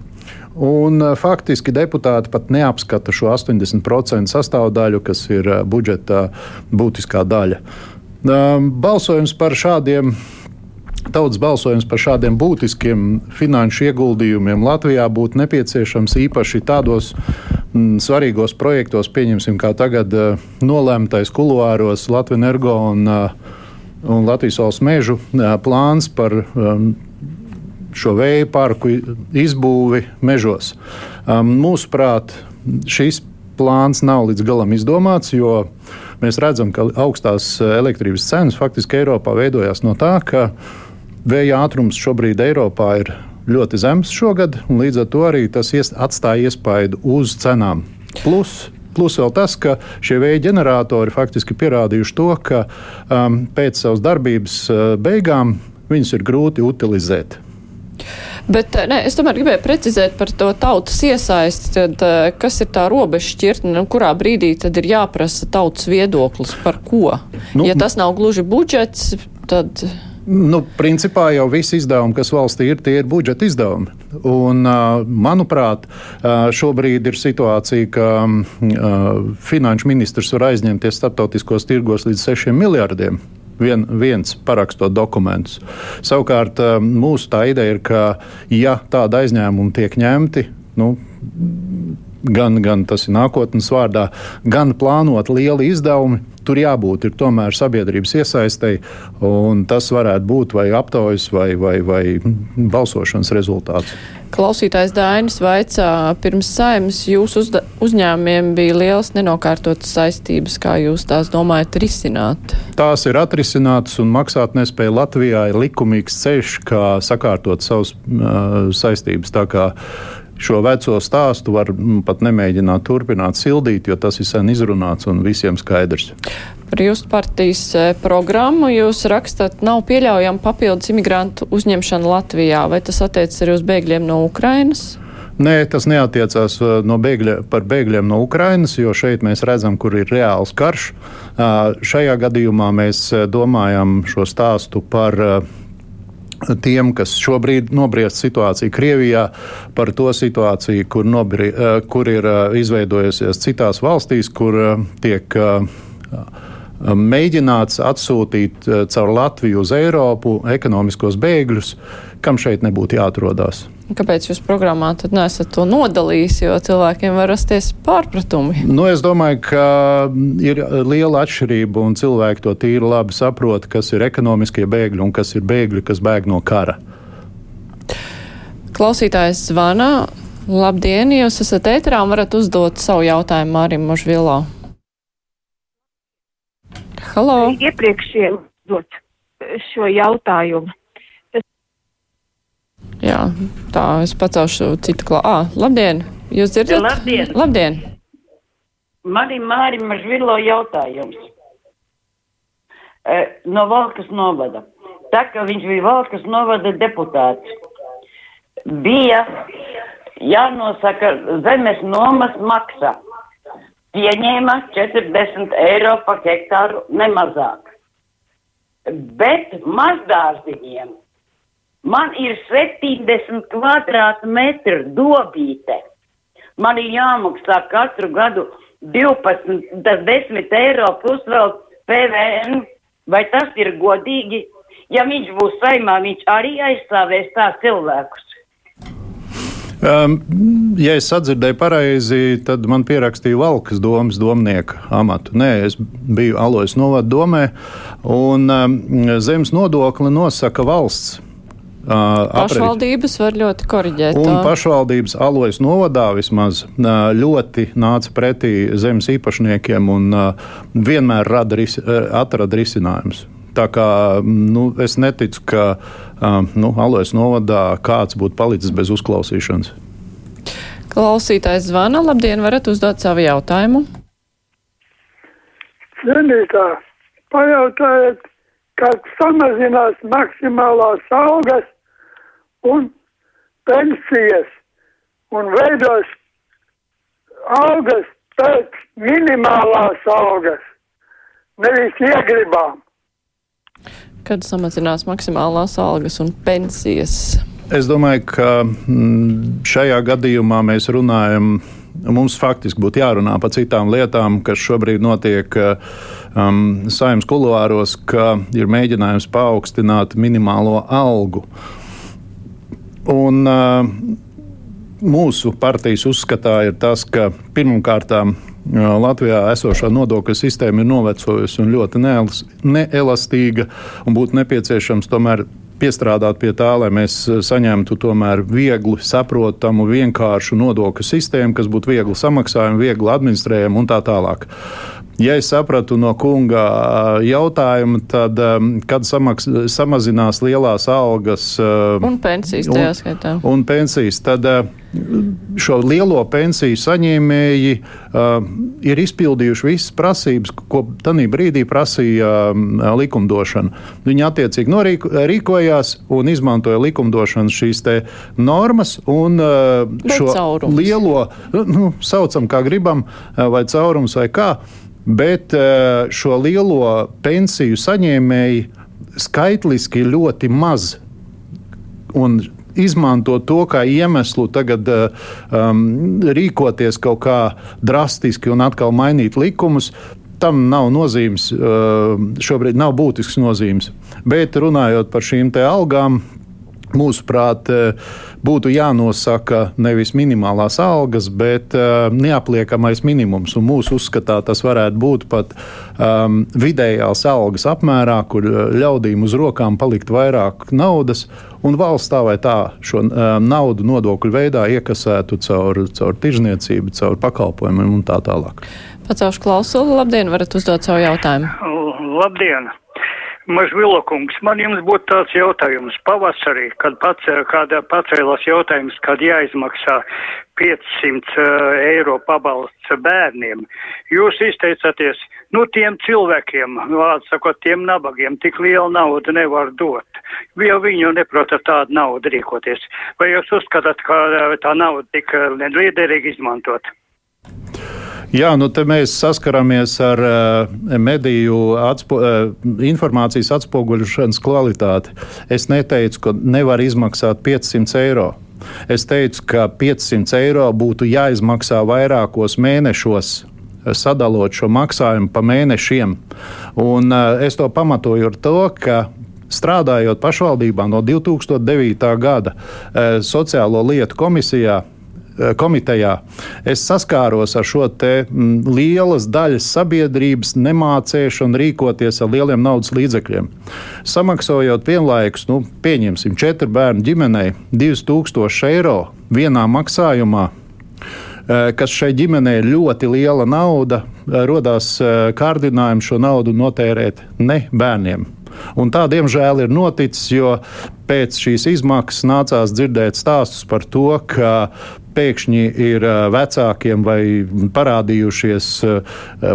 Un, eh, faktiski deputāti pat neapskata šo 80% sastāvdaļu, kas ir eh, budžeta būtiskā daļa. Ehm, balsojums par šādiem tautas balsojums par šādiem būtiskiem finanšu ieguldījumiem Latvijā būtu nepieciešams īpaši tādos m, mm, svarīgos projektos, pieņemsim, kā tagad uh, nolēmtais kuluāros Latvijas energo un, uh, un Latvijas valsts mežu uh, plāns par um, šo vēja parku izbūvi mežos. Um, mūsuprāt, šis plāns nav līdz galam izdomāts, jo mēs redzam, ka augstās elektrības cenas faktiski Eiropā veidojās no tā, ka Vēja ātrums šobrīd Eiropā ir ļoti zems šogad, un līdz ar to arī tas atstāja iespaidu uz cenām. Plus, Plus vēl tas, ka šie vēja ģeneratori faktiski pierādījuši to, ka um, pēc savas darbības uh, beigām viņus ir grūti utilizēt. Bet ne, es tomēr gribēju precizēt par to tautas iesaisti, tad kas ir tā robeža šķirtne, nu, kurā brīdī tad ir jāprasa tautas viedoklis par ko? Nu, ja tas nav gluži budžets, tad. Nu, principā jau visi izdevumi, kas valstī ir, tie ir budžeta izdevumi. Un, manuprāt, šobrīd ir situācija, ka finanšu ministrs var aizņemties starptautiskos tirgos līdz 6 miljardiem vien, viens parakstot dokumentus. Savukārt mūsu tā ideja ir, ka ja tāda aizņēmuma tiek ņemti, nu, gan, gan tas ir nākotnes vārdā, gan plānot lieli izdevumi, tur jābūt ir tomēr sabiedrības iesaistei, un tas varētu būt vai aptaujas vai, vai, vai balsošanas rezultāts. Klausītājs Dainis vaicā, pirms saimnes jūsu uzņēmumiem bija liels nenokārtotas saistības, kā jūs tās domājat risināt? Tās ir atrisinātas un maksātnespēja Latvijā ir likumīgs ceļš, kā sakārtot savus uh, saistības. Tā kā šo veco stāstu var mm, pat nemēģināt turpināt sildīt, jo tas ir sen izrunāts un visiem skaidrs. Par jūsu partijas e, programmu jūs rakstat, nav pieļaujama papildus imigrantu uzņemšana Latvijā. Vai tas attiecas arī uz bēgļiem no Ukrainas? Nē, tas neatiecās e, no bēgļa, par bēgļiem no Ukrainas, jo šeit mēs redzam, kur ir reāls karš. Šajā gadījumā mēs e, domājam šo stāstu par tiem, kas šobrīd nobriest situāciju Krievijā, par to situāciju, kur, nobri, eh, kur ir eh, izveidojusies citās valstīs, kur eh, tiek mēģināts atsūtīt caur Latviju uz Eiropu ekonomiskos bēgļus, kam šeit nebūtu jāatrodas. Kāpēc jūs programmā tad nesat to nodalījis, jo cilvēkiem var rasties pārpratumi? Nu, es domāju, ka ir liela atšķirība un cilvēki to tīri labi saprot, kas ir ekonomiskie bēgļi un kas ir bēgļi, kas bēg no kara. Klausītājs zvana. Labdien, jūs esat ēterā un varat uzdot savu jautājumu Mārim Možvilo. Halo! Iepriekšējiem dot šo jautājumu. Jā, tā es pacelšu citu klā. Ah, labdien! Jūs dzirdat? Labdien! Labdien! Man ir Mārim Mažvilo jautājums. E, no Valkas novada. Tā kā viņš bija Valkas novada deputāts, bija jānosaka zemes nomas maksa. Pieņēma 40 eiro par hektāru nemazāk. Bet mazdārziņiem Man ir 70 kvadrātmetru dobīte. Man ir jāmaksā katru gadu 12, tas 10 eiro plus vēl PVN. Vai tas ir godīgi? Ja viņš būs saimā, viņš arī aizstāvēs tā cilvēkus. Um, ja es sadzirdēju pareizi, tad man pierakstīja Valkas domas domnieka amatu. Nē, es biju Alojas novada domē, un um, zemes nodokli nosaka valsts. Pašvaldības var ļoti koriģēt. Un to. pašvaldības alojas novadā vismaz ļoti nāca pretī zemes īpašniekiem un vienmēr rada, ris, atrada risinājumus. Tā kā nu, es neticu, ka nu, alojas novadā kāds būtu palicis bez uzklausīšanas. Klausītājs zvana. Labdien, varat uzdot savu jautājumu. Cienītā, pajautājiet, kad samazinās maksimālās algas un pensijas un veidos algas pēc minimālās algas, nevis iegribām. Kad samazinās maksimālās algas un pensijas? Es domāju, ka mm, šajā gadījumā mēs runājam. Mums faktiski būtu jārunā par citām lietām, kas šobrīd notiek um, saimnes kuluāros, ka ir mēģinājums paaugstināt minimālo algu. Un, mūsu partijas uzskatā ir tas, ka pirmkārt Latvijā esošā nodokļu sistēma ir novecojusi un ļoti neelastīga, un būtu nepieciešams tomēr piestrādāt pie tā, lai mēs saņemtu tomēr viegli saprotamu, vienkāršu nodokļu sistēmu, kas būtu viegli samaksājama, viegli administrējama un tā tālāk. Ja es sapratu no kunga jautājumu, tad kad samaks, samazinās lielās algas un pensijas tajā skaitā, un pensijas, tad šo lielo pensiju saņēmēji ir izpildījuši visas prasības, ko tajā brīdī prasīja likumdošana. Viņi attiecīgi norīkojās un izmantoja likumdošanas šīs normas un uh, šo lielo, nu, saucam kā gribam, vai caurums vai kā bet eh, šo lielo pensiju saņēmēji skaitliski ir ļoti maz. Un izmantot to kā iemeslu tagad um, rīkoties kaut kā drastiski un atkal mainīt likumus, tam nav nozīmes, šobrīd nav būtisks nozīmes. Bet runājot par šīm algām, Mūsuprāt, eh, būtu jānosaka nevis minimālās algas, bet uh, neapliekamais minimums. Un mūsu uzskatā tas varētu būt pat um, vidējās algas apmērā, kur eh, ļaudīm uz rokām palikt vairāk naudas, un valsts tā vai tā šo um, naudu nodokļu veidā iekasētu caur, caur tirzniecību, caur pakalpojumiem un tā tālāk. Pacelšu klausuli, labdien, varat uzdot savu jautājumu. Labdien! Mažvilokungs, man jums būtu tāds jautājums. Pavasarī, kad pacē, kāda pacēlās jautājums, kad jāizmaksā 500 uh, eiro pabalsts bērniem, jūs izteicāties, nu tiem cilvēkiem, vārds sakot, tiem nabagiem, tik lielu naudu nevar dot, jo viņi jau neprot ar tādu naudu rīkoties. Vai jūs uzskatāt, ka tā nauda tik liederīgi izmantot? Jā, nu te mēs saskaramies ar uh, mediju atspo, uh, informācijas atspoguļošanas kvalitāti. Es neteicu, ka nevar izmaksāt 500 eiro. Es teicu, ka 500 eiro būtu jāizmaksā vairākos mēnešos sadalot šo maksājumu pa mēnešiem. Un, uh, es to pamatoju ar to, ka strādājot pašvaldībā no 2009. gada uh, sociālo lietu komisijā, Eh, komitejā, es saskāros ar šo te mm, lielas daļas sabiedrības nemācēšanu rīkoties ar lieliem naudas līdzekļiem. Samaksājot vienlaikus, nu, pieņemsim, četru bērnu ģimenei 2000 eiro vienā maksājumā eh, kas šai ģimenei ir ļoti liela nauda, eh, radās kārdinājums šo naudu notērēt ne bērniem. Un tā, diemžēl, ir noticis, jo pēc šīs izmaksas nācās dzirdēt stāstus par to, ka pēkšņi ir vecākiem vai parādījušies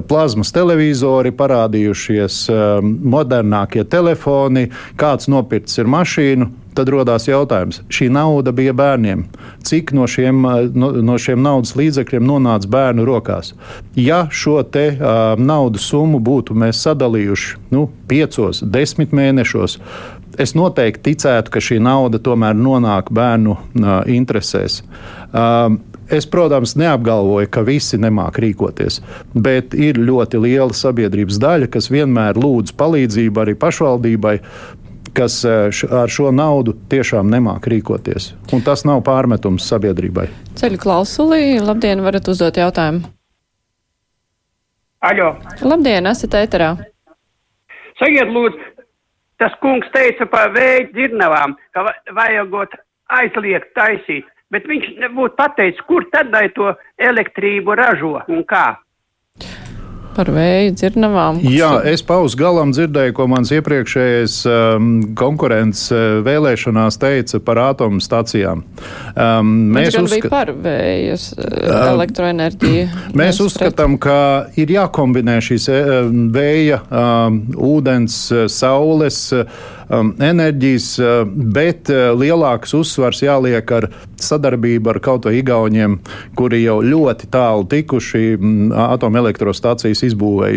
plazmas televizori, parādījušies modernākie telefoni, kāds nopircis ir mašīnu. Tad radās jautājums, šī nauda bija bērniem. Cik no šiem, no, no šiem naudas līdzekļiem nonāca bērnu rokās? Ja šo te, uh, naudas summu būtu mēs sadalījuši nu, piecos, desmit mēnešos, es noteikti ticētu, ka šī nauda tomēr nonāk bērnu uh, interesēs. Uh, Es, protams, neapgalvoju, ka visi nemāk rīkoties, bet ir ļoti liela sabiedrības daļa, kas vienmēr lūdz palīdzību arī pašvaldībai kas ar šo naudu tiešām nemāk rīkoties. Un tas nav pārmetums sabiedrībai. Ceļu klausulī, labdien, varat uzdot jautājumu. Aļo. Labdien, esat ēterā. Sakiet, lūdzu, tas kungs teica par vēja dzirnavām, ka vajagot aizliegt taisīt, bet viņš nebūtu pateicis, kur tad lai to elektrību ražo un kā. Par vēju dzirnavām. Jā, es pauz galam dzirdēju, ko mans iepriekšējais um, konkurents uh, vēlēšanās teica par atomu-stacijām. Um, mēs uzskatām par vējas uh, um, elektroenerģiju. Mēs uzskatām, ka ir jākombinē šīs uh, vēja, um, ūdens, uh, saules. Uh, enerģijas, uh, bet uh, lielāks uzsvars jāliek ar sadarbību ar kaut vai Igauniem, kuri jau ļoti tālu tikuši mm, atomelektrostacijas izbūvē.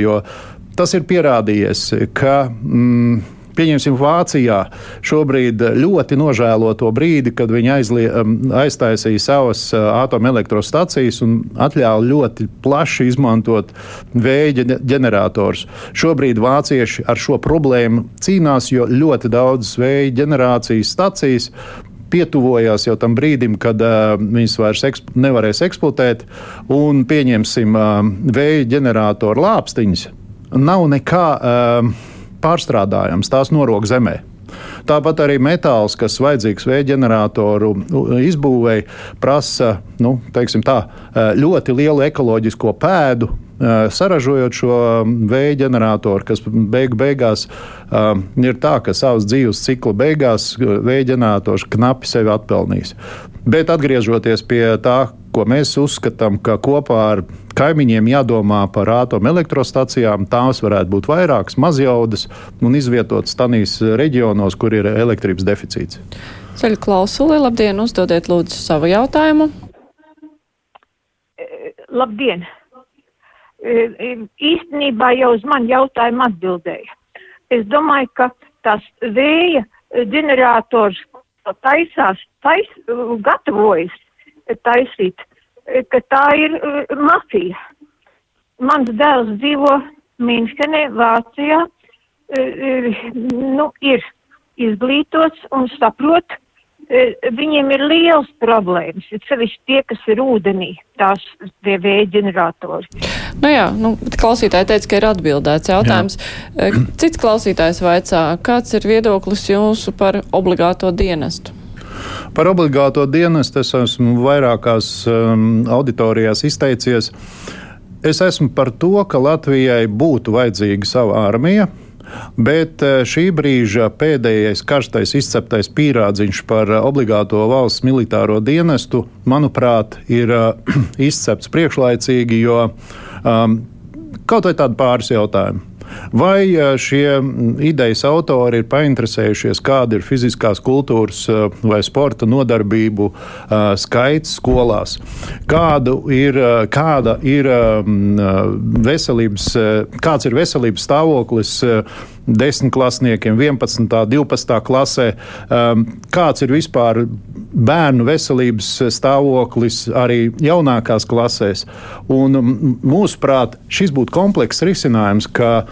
Tas ir pierādījies, ka. Mm, Pieņemsim, Vācijā šobrīd ļoti nožēlo to brīdi, kad viņi aizlie, um, aiztaisīja savas uh, atomelektrostacijas un atļāva ļoti plaši izmantot vēja ģenerators. Šobrīd vācieši ar šo problēmu cīnās, jo ļoti daudz vēja ģenerācijas stacijas pietuvojās jau tam brīdim, kad uh, viņas vairs eksp nevarēs eksploatēt, un pieņemsim uh, vēja ģeneratoru lāpstiņas. Nav nekā. Uh, pārstrādājams, tās norok zemē. Tāpat arī metāls, kas vajadzīgs vēja ģeneratoru izbūvēi, prasa nu, tā, ļoti lielu ekoloģisko pēdu, saražojot šo vēja ģeneratoru, kas beigu beigās ir tā, ka savas dzīves cikla beigās vēja ģenerators knapi sevi atpelnīs. Bet atgriežoties pie tā, ko mēs uzskatām, ka kopā ar kaimiņiem jādomā par atomelektrostacijām, tās varētu būt vairākas, mazjaudas un izvietotas tanīs reģionos, kur ir elektrības deficīts. Ceļu klausuli, labdien, uzdodiet lūdzu savu jautājumu. Labdien! Īstenībā jau uz mani jautājumu atbildēja. Es domāju, ka tās vēja ģenerators taisās, tais, gatavojas taisīt, ka tā ir mafija. Mans dēls dzīvo Minhenē, Vācijā, nu, ir izglītots un saprot, viņiem ir liels problēmas, ir sevišķi tie, kas ir ūdenī, tās tie vēja ģeneratori. Nu jā, nu, klausītāji teica, ka ir atbildēts jautājums. Jā. Cits klausītājs vaicā, kāds ir viedoklis jūsu par obligāto dienestu? Par obligāto dienestu es esmu vairākās um, auditorijās izteicies. Es esmu par to, ka Latvijai būtu vajadzīga sava armija, Bet eh, šī brīža pēdējais karstais izceptais pīrādziņš par obligāto valsts militāro dienestu, manuprāt, ir eh, izcepts priekšlaicīgi, jo um, kaut vai tādi pāris jautājumi. Vai šie idejas autori ir painteresējušies, kāda ir fiziskās kultūras vai sporta nodarbību skaits skolās? Kādu ir, kāda ir veselības, kāds ir veselības stāvoklis? 10 klasniekiem, 11, 12 klasē. Kāds ir vispār bērnu veselības stāvoklis arī jaunākās klasēs? Un, mūsuprāt, šis būtu komplekss risinājums, ka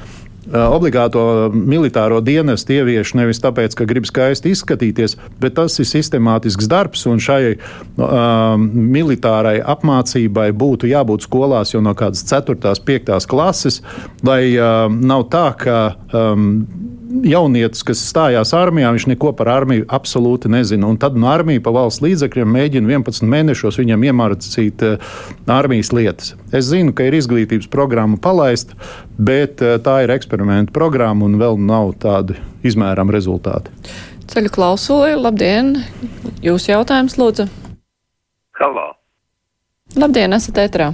obligāto militāro dienestu ievieš nevis tāpēc, ka grib skaisti izskatīties, bet tas ir sistemātisks darbs, un šai uh, militārai apmācībai būtu jābūt skolās jau no kādas 4. un 5. klases, lai uh, nav tā, ka um, jaunietis, kas stājās armijā, viņš neko par armiju absolūti nezina. Un tad no armija pa valsts līdzekļiem mēģina 11 mēnešos viņam iemācīt uh, armijas lietas. Es zinu, ka ir izglītības programma palaista, bet uh, tā ir eksperimenta programma un vēl nav tādu izmērām rezultātu. Ceļu klausuli, labdien! Jūsu jautājums, lūdzu! Halo! Labdien, esat ētrā!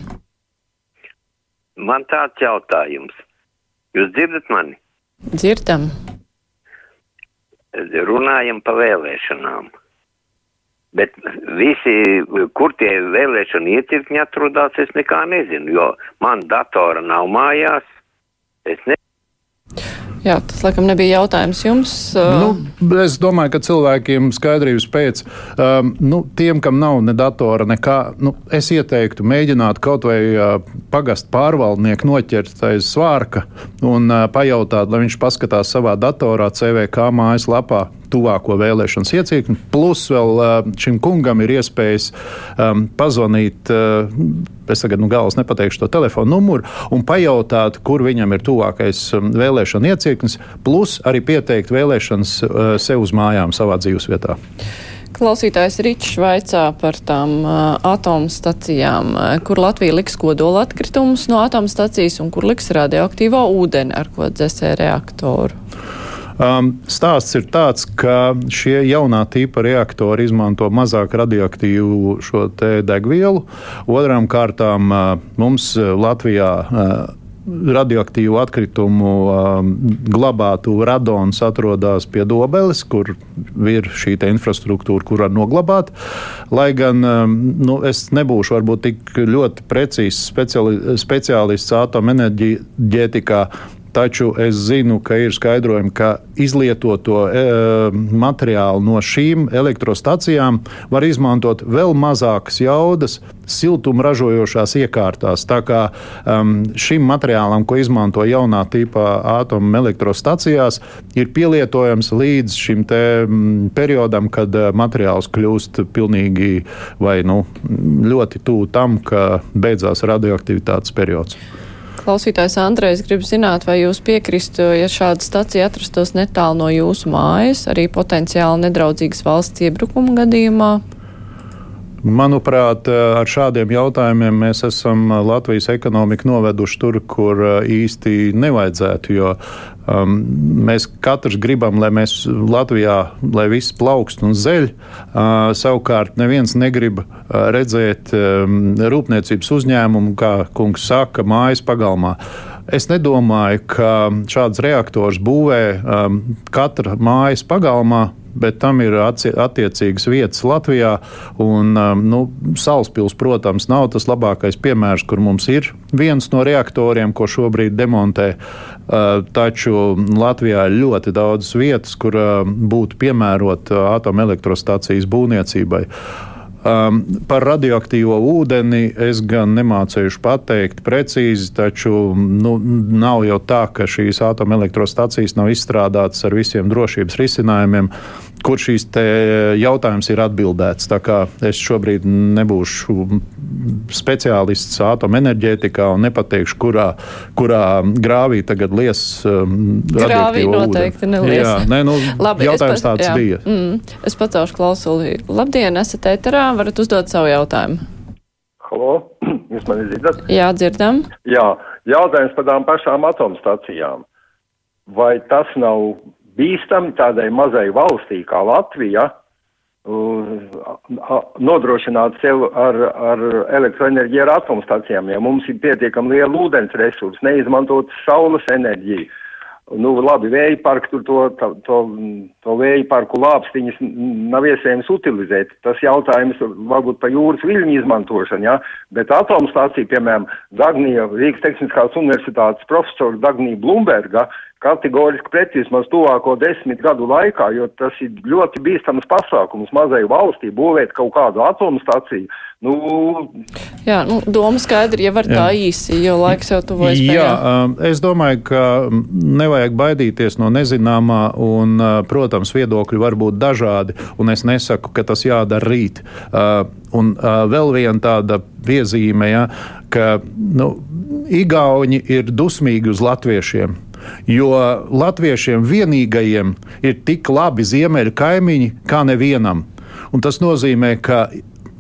Man tāds jautājums. Jūs dzirdat mani? Dzirdam. Runājam par vēlēšanām. Bet visi, kur tie vēlēšana iecirkņi atrodas, es nekā nezinu, jo man datora nav mājās. Es ne... Jā, tas laikam nebija jautājums jums. Nu, es domāju, ka cilvēkiem skaidrības pēc, um, nu, tiem, kam nav ne datora, nekā, nu, es ieteiktu mēģināt kaut vai uh, pagast pārvaldnieku noķert aiz svārka un uh, pajautāt, lai viņš paskatās savā datorā CVK mājaslapā tuvāko vēlēšanas iecirkni. Plus vēl šim kungam ir iespējas um, pazvanīt. Uh, es tagad nu, galvas nepateikšu to telefonu numuru un pajautāt, kur viņam ir tuvākais vēlēšana iecirknis, plus arī pieteikt vēlēšanas uh, sev uz mājām savā dzīvesvietā. Klausītājs Ričs vaicā par tām uh, atomstacijām, kur Latvija liks kodola atkritumus no atomstacijas un kur liks radioaktīvo ūdeni, ar ko dzēsē reaktoru. Um, stāsts ir tāds, ka šie jaunā tipa reaktori izmanto mazāk radioaktīvu šo degvielu. Otrām kārtām uh, mums Latvijā. Uh, radioaktīvu atkritumu um, glabātu radons atrodas pie Dobeles, kur ir šī infrastruktūra, kur var noglabāt. Lai gan um, nu, es nebūšu varbūt tik ļoti precīzs speciāli, speciālists atomenerģētikā, Taču es zinu, ka ir skaidrojumi, ka izlietoto e, materiālu no šīm elektrostacijām var izmantot vēl mazākas jaudas siltuma ražojošās iekārtās. Tā kā um, šim materiālam, ko izmanto jaunā tipa atomelektrostacijās, ir pielietojams līdz šim te, um, periodam, kad uh, materiāls kļūst pilnīgi vai nu, ļoti tuvu tam, ka beidzās radioaktivitātes periods. Klausītājs Andrejs grib zināt, vai jūs piekristu, ja šāda stacija atrastos netālu no jūsu mājas, arī potenciāli nedraudzīgas valsts iebrukuma gadījumā? Manuprāt, ar šādiem jautājumiem mēs esam Latvijas ekonomiku noveduši tur, kur īsti nevajadzētu. Jo um, mēs katrs gribam, lai mēs Latvijā, lai viss plaukst un zeļ. Uh, savukārt neviens negrib redzēt um, rūpniecības uzņēmumu, kā kungs saka, mājas pagalmā. Es nedomāju, ka šāds reaktors būvē um, katra mājas pagalmā bet tam ir attiecīgas vietas Latvijā. Un, um, nu, Salaspils, protams, nav tas labākais piemērs, kur mums ir viens no reaktoriem, ko šobrīd demontē. Uh, taču Latvijā ir ļoti daudz vietas, kur uh, būtu piemērota atomelektrostacijas būvniecībai. Um, par radioaktīvo ūdeni es gan nemācīšu pateikt precīzi, taču nu, nav jau tā, ka šīs atomelektrostacijas nav izstrādātas ar visiem drošības risinājumiem kur šīs jautājums ir atbildēts. Tā kā es šobrīd nebūšu speciālists atomenerģētikā un nepateikšu, kurā, kurā grāvī tagad lies um, grāvī noteikti nelies. Jā, nē, nu, Labi, jautājums pat, tāds jā. bija. Mm, es pacelšu klausuli. Labdien, esat ēterā, varat uzdot savu jautājumu. Halo, jūs mani dzirdat? Jā, dzirdam. Jā, jautājums par tām pašām atomstacijām. Vai tas nav bīstami tādai mazai valstī kā Latvija nodrošināt sev ar, ar elektroenerģiju ar atomstacijām, ja mums ir pietiekami liela ūdens resursi, neizmantot saules enerģiju. Nu, labi, vēja parku tur to, to, to, to vēja parku lāpstiņas nav iespējams utilizēt. Tas jautājums varbūt par jūras viļņu izmantošanu, ja? bet atomstācija, piemēram, Dagnija, Rīgas Tehniskās universitātes profesora Dagnija Blumberga, kategoriski pret vismaz tuvāko desmit gadu laikā, jo tas ir ļoti bīstams pasākums mazai valstī būvēt kaut kādu atomstaciju. Nu, Jā, nu, doma skaidri, ja var jā. tā īsi, jo laiks jau tuvojas. Jā, um, es domāju, ka nevajag baidīties no nezināmā, un, uh, protams, viedokļi var būt dažādi, un es nesaku, ka tas jādara rīt. Uh, un uh, vēl viena tāda piezīme, ja, ka nu, Igauni ir dusmīgi uz latviešiem. Jo latviešiem vienīgajiem ir tik labi ziemeļu kaimiņi kā nevienam. Un tas nozīmē, ka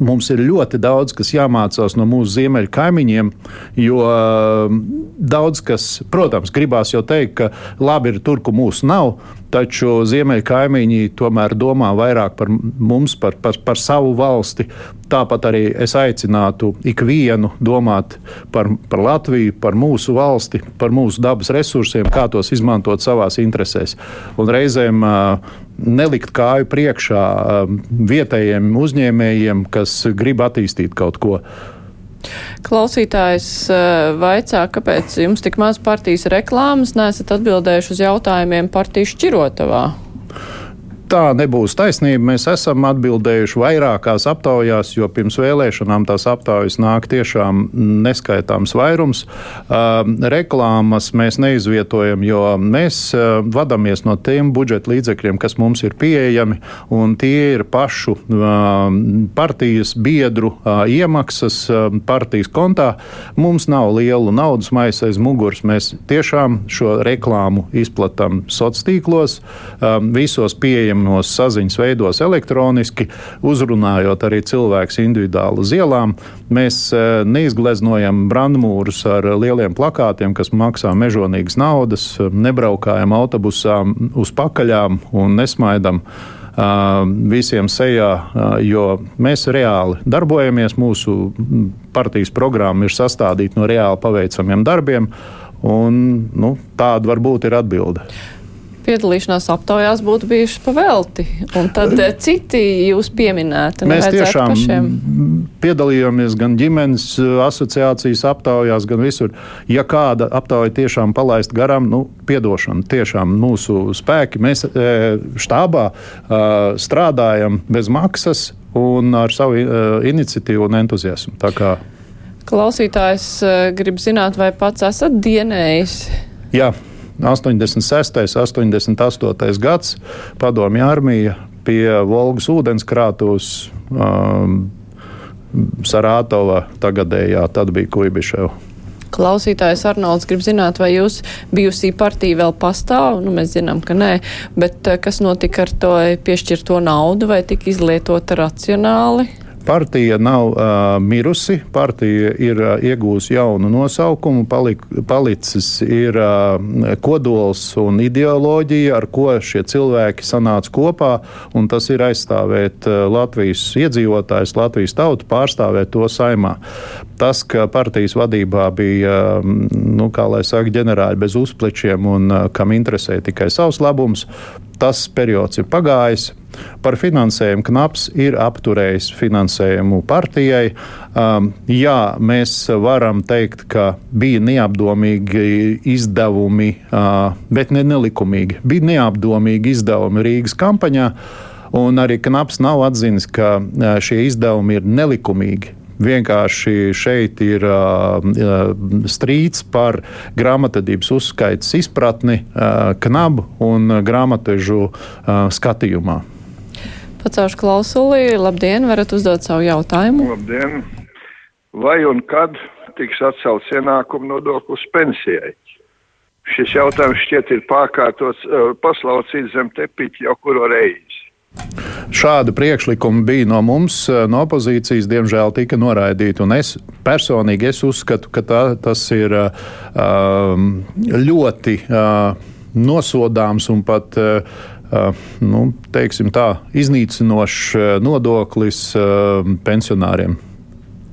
mums ir ļoti daudz, kas jāmācās no mūsu ziemeļu kaimiņiem, jo um, daudz kas, protams, gribās jau teikt, ka labi ir tur, kur mūsu nav, taču ziemeļu kaimiņi tomēr domā vairāk par mums, par, par, par savu valsti. Tāpat arī es aicinātu ikvienu domāt par, par Latviju, par mūsu valsti, par mūsu dabas resursiem, kā tos izmantot savās interesēs. Un reizēm uh, nelikt kāju priekšā vietējiem uzņēmējiem, kas grib attīstīt kaut ko. Klausītājs vaicā, kāpēc jums tik maz partijas reklāmas, nesat atbildējuši uz jautājumiem partiju šķirotavā? Tā nebūs taisnība. Mēs esam atbildējuši vairākās aptaujās, jo pirms vēlēšanām tās aptaujas nāk tiešām neskaitāms vairums. Reklāmas mēs neizvietojam, jo mēs vadāmies no tiem budžeta līdzekļiem, kas mums ir pieejami, un tie ir pašu partijas biedru iemaksas partijas kontā. Mums nav lielu naudas maisa aiz muguras. Mēs tiešām šo reklāmu izplatām sociālos tīklos, visos pieejamos pieejamos saziņas veidos elektroniski, uzrunājot arī cilvēkus individuāli uz ielām. Mēs e, neizgleznojam brandmūrus ar lieliem plakātiem, kas maksā mežonīgas naudas, nebraukājam autobusā uz pakaļām un nesmaidam visiem sejā, jo mēs reāli darbojamies. Mūsu partijas programma ir sastādīta no reāli paveicamiem darbiem, un nu, tāda varbūt ir atbilde piedalīšanās aptaujās būtu bijušas pavelti. Un tad eh, citi jūs pieminētu. Mēs tiešām pašiem. piedalījāmies gan ģimenes eh, asociācijas aptaujās, gan visur. Ja kāda aptauja tiešām palaist garām, nu, piedošana, tiešām mūsu spēki. Mēs eh, štābā strādājam bez maksas un ar savu iniciatīvu un entuziasmu. Klausītājs grib zināt, vai pats esat dienējis? Jā. 86. un 88. gads padomju armija pie Volgas ūdenskrātuves um, Sarātova tagadējā, tad bija Kuibiševa. Klausītājs Arnolds grib zināt, vai jūs bijusī partija vēl pastāv? Nu, mēs zinām, ka nē, bet eh, kas notika ar to piešķirto naudu, vai tika izlietota racionāli? Partija nav uh, mirusi, partija ir uh, iegūusi jaunu nosaukumu, palik, palicis ir uh, kodols un ideoloģija, ar ko šie cilvēki sanāca kopā, un tas ir aizstāvēt uh, Latvijas iedzīvotājus, Latvijas tautu, pārstāvēt to saimā. Tas, ka partijas vadībā bija, nu, kā lai saka, ģenerāļi bez uzplečiem un uh, kam interesē tikai savs labums, tas periods ir pagājis. Par finansējumu knaps ir apturējis finansējumu partijai. Um, jā, mēs varam teikt, ka bija neapdomīgi izdevumi, uh, bet ne nelikumīgi. Bija neapdomīgi izdevumi Rīgas kampaņā, un arī knaps nav atzinis, ka uh, šie izdevumi ir nelikumīgi. Vienkārši šeit ir uh, strīds par grāmatvedības uzskaitas izpratni, uh, knabu un grāmatvežu uh, skatījumā. Pacaušu klausuli, labdien, varat uzdot savu jautājumu. Labdien! Vai un kad tiks atcelts ienākumu nodoklis pensijai? Šis jautājums šķiet ir pārkārtots, paslaucīts zem tepiķa jau kuro reizi. Šāda priekšlikuma bija no mums, no opozīcijas, diemžēl tika noraidīta. Es personīgi es uzskatu, ka tā, tas ir ļoti nosodāms un pat nu, tā, iznīcinošs nodoklis pensionāriem.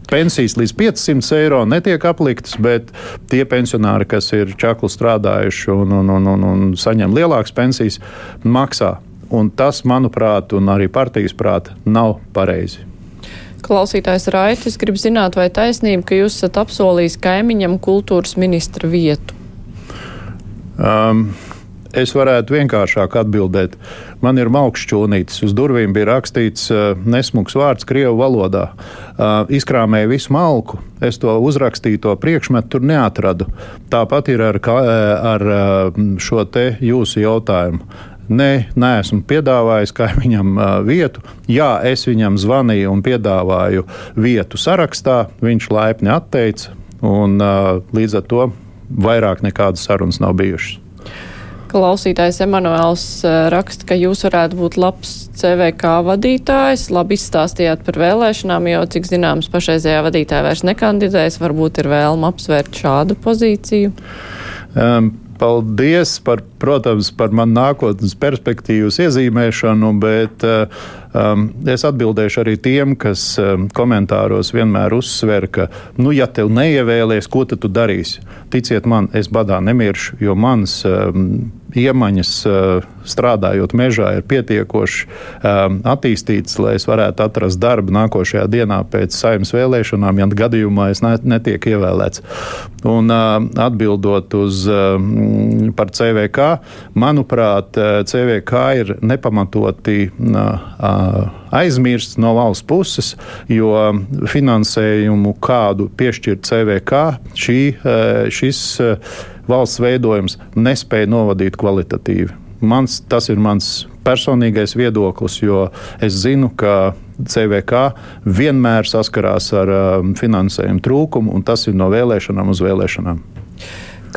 Pensijas līdz 500 eiro netiek apliktas, bet tie pensionāri, kas ir čakli strādājuši un, un, un, un, un saņem lielākas pensijas, maksā. Un tas, manuprāt, un arī partijas prāta, nav pareizi. Klausītājs Raitis grib zināt, vai taisnība, ka jūs esat apsolījis kaimiņam kultūras ministra vietu? Um, Es varētu vienkāršāk atbildēt. Man ir maukšķūnītis, uz durvīm bija rakstīts uh, nesmugs vārds Krievu valodā. Uh, izkrāmēju visu malku, es to uzrakstīju, to priekšmetu tur neatradu. Tāpat ir ar, ar uh, šo te jūsu jautājumu. Nē, neesmu piedāvājis kaimiņam uh, vietu. Jā, es viņam zvanīju un piedāvāju vietu sarakstā. Viņš laipni atteica, un līdz ar to vairāk nekādas sarunas nav bijušas. Klausītājs Emanuēls raksta, ka jūs varētu būt labs CVK vadītājs. Labi izstāstījāt par vēlēšanām, jo, cik zināms, pašreizējā vadītāja vairs nekandidēs. Varbūt ir vēlma apsvērt šādu pozīciju. Um, paldies par, protams, par manu nākotnes perspektīvas iezīmēšanu, bet uh, Um, es atbildēšu arī tiem, kas um, komentāros vienmēr uzsver, ka, nu, ja tev neievēlēs, ko tad tu darīsi? Ticiet man, es badā nemiršu, jo manas um, iemaņas uh, strādājot mežā ir pietiekoši um, attīstītas, lai es varētu atrast darbu nākošajā dienā pēc saimnes vēlēšanām, ja gadījumā es ne, netiek ievēlēts. Un uh, atbildot uz uh, par CVK, manuprāt, uh, CVK ir nepamatoti uh, aizmirsts no valsts puses, jo finansējumu, kādu piešķirt CVK, šī, šis valsts veidojums nespēja novadīt kvalitatīvi. Mans, tas ir mans personīgais viedoklis, jo es zinu, ka CVK vienmēr saskarās ar um, finansējumu trūkumu, un tas ir no vēlēšanām uz vēlēšanām.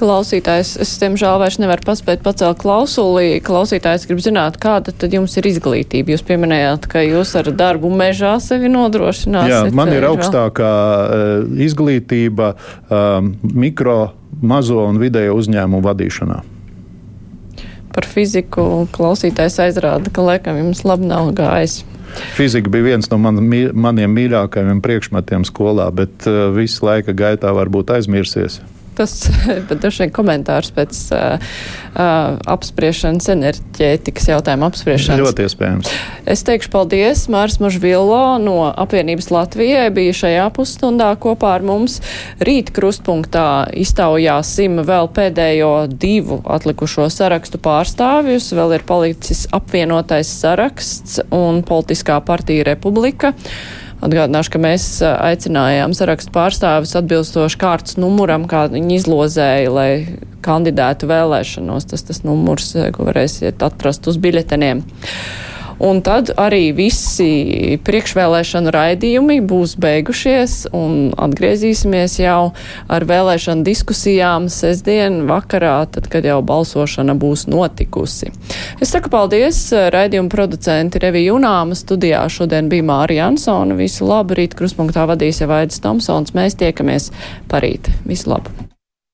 Klausītājs, es tiemžēl vairs nevaru paspēt pacelt klausuli. Klausītājs grib zināt, kāda tad jums ir izglītība. Jūs pieminējāt, ka jūs ar darbu mežā sevi nodrošināt. Jā, man ir augstākā uh, izglītība um, mikro, mazo un vidējo uzņēmumu vadīšanā. Par fiziku klausītājs aizrāda, ka laikam jums labi nav gājis. Fizika bija viens no man, maniem mīļākajiem priekšmetiem skolā, bet uh, visu laika gaitā varbūt aizmirsies tas droši vien komentārs pēc uh, uh, apspriešanas, enerģētikas jautājuma apspriešanas. Ļoti iespējams. Es teikšu paldies Mārs Mažvilo no apvienības Latvijai bija šajā pusstundā kopā ar mums. Rīt krustpunktā iztaujāsim vēl pēdējo divu atlikušo sarakstu pārstāvjus. Vēl ir palicis apvienotais saraksts un politiskā partija Republika. Atgādināšu, ka mēs aicinājām sarakstu pārstāvis atbilstoši kārtas numuram, kā viņi izlozēja, lai kandidētu vēlēšanos. Tas tas numurs, ko varēsiet atrast uz biļeteniem. Un tad arī visi priekšvēlēšanu raidījumi būs beigušies un atgriezīsimies jau ar vēlēšanu diskusijām sestdien vakarā, tad, kad jau balsošana būs notikusi. Es saku paldies raidījumu producenti Revija Junāma studijā. Šodien bija Mārija Ansona. Visu labu! Rīt kruspunktā vadīs jau Aidis Tomsons. Mēs tiekamies parīt. Visu labu!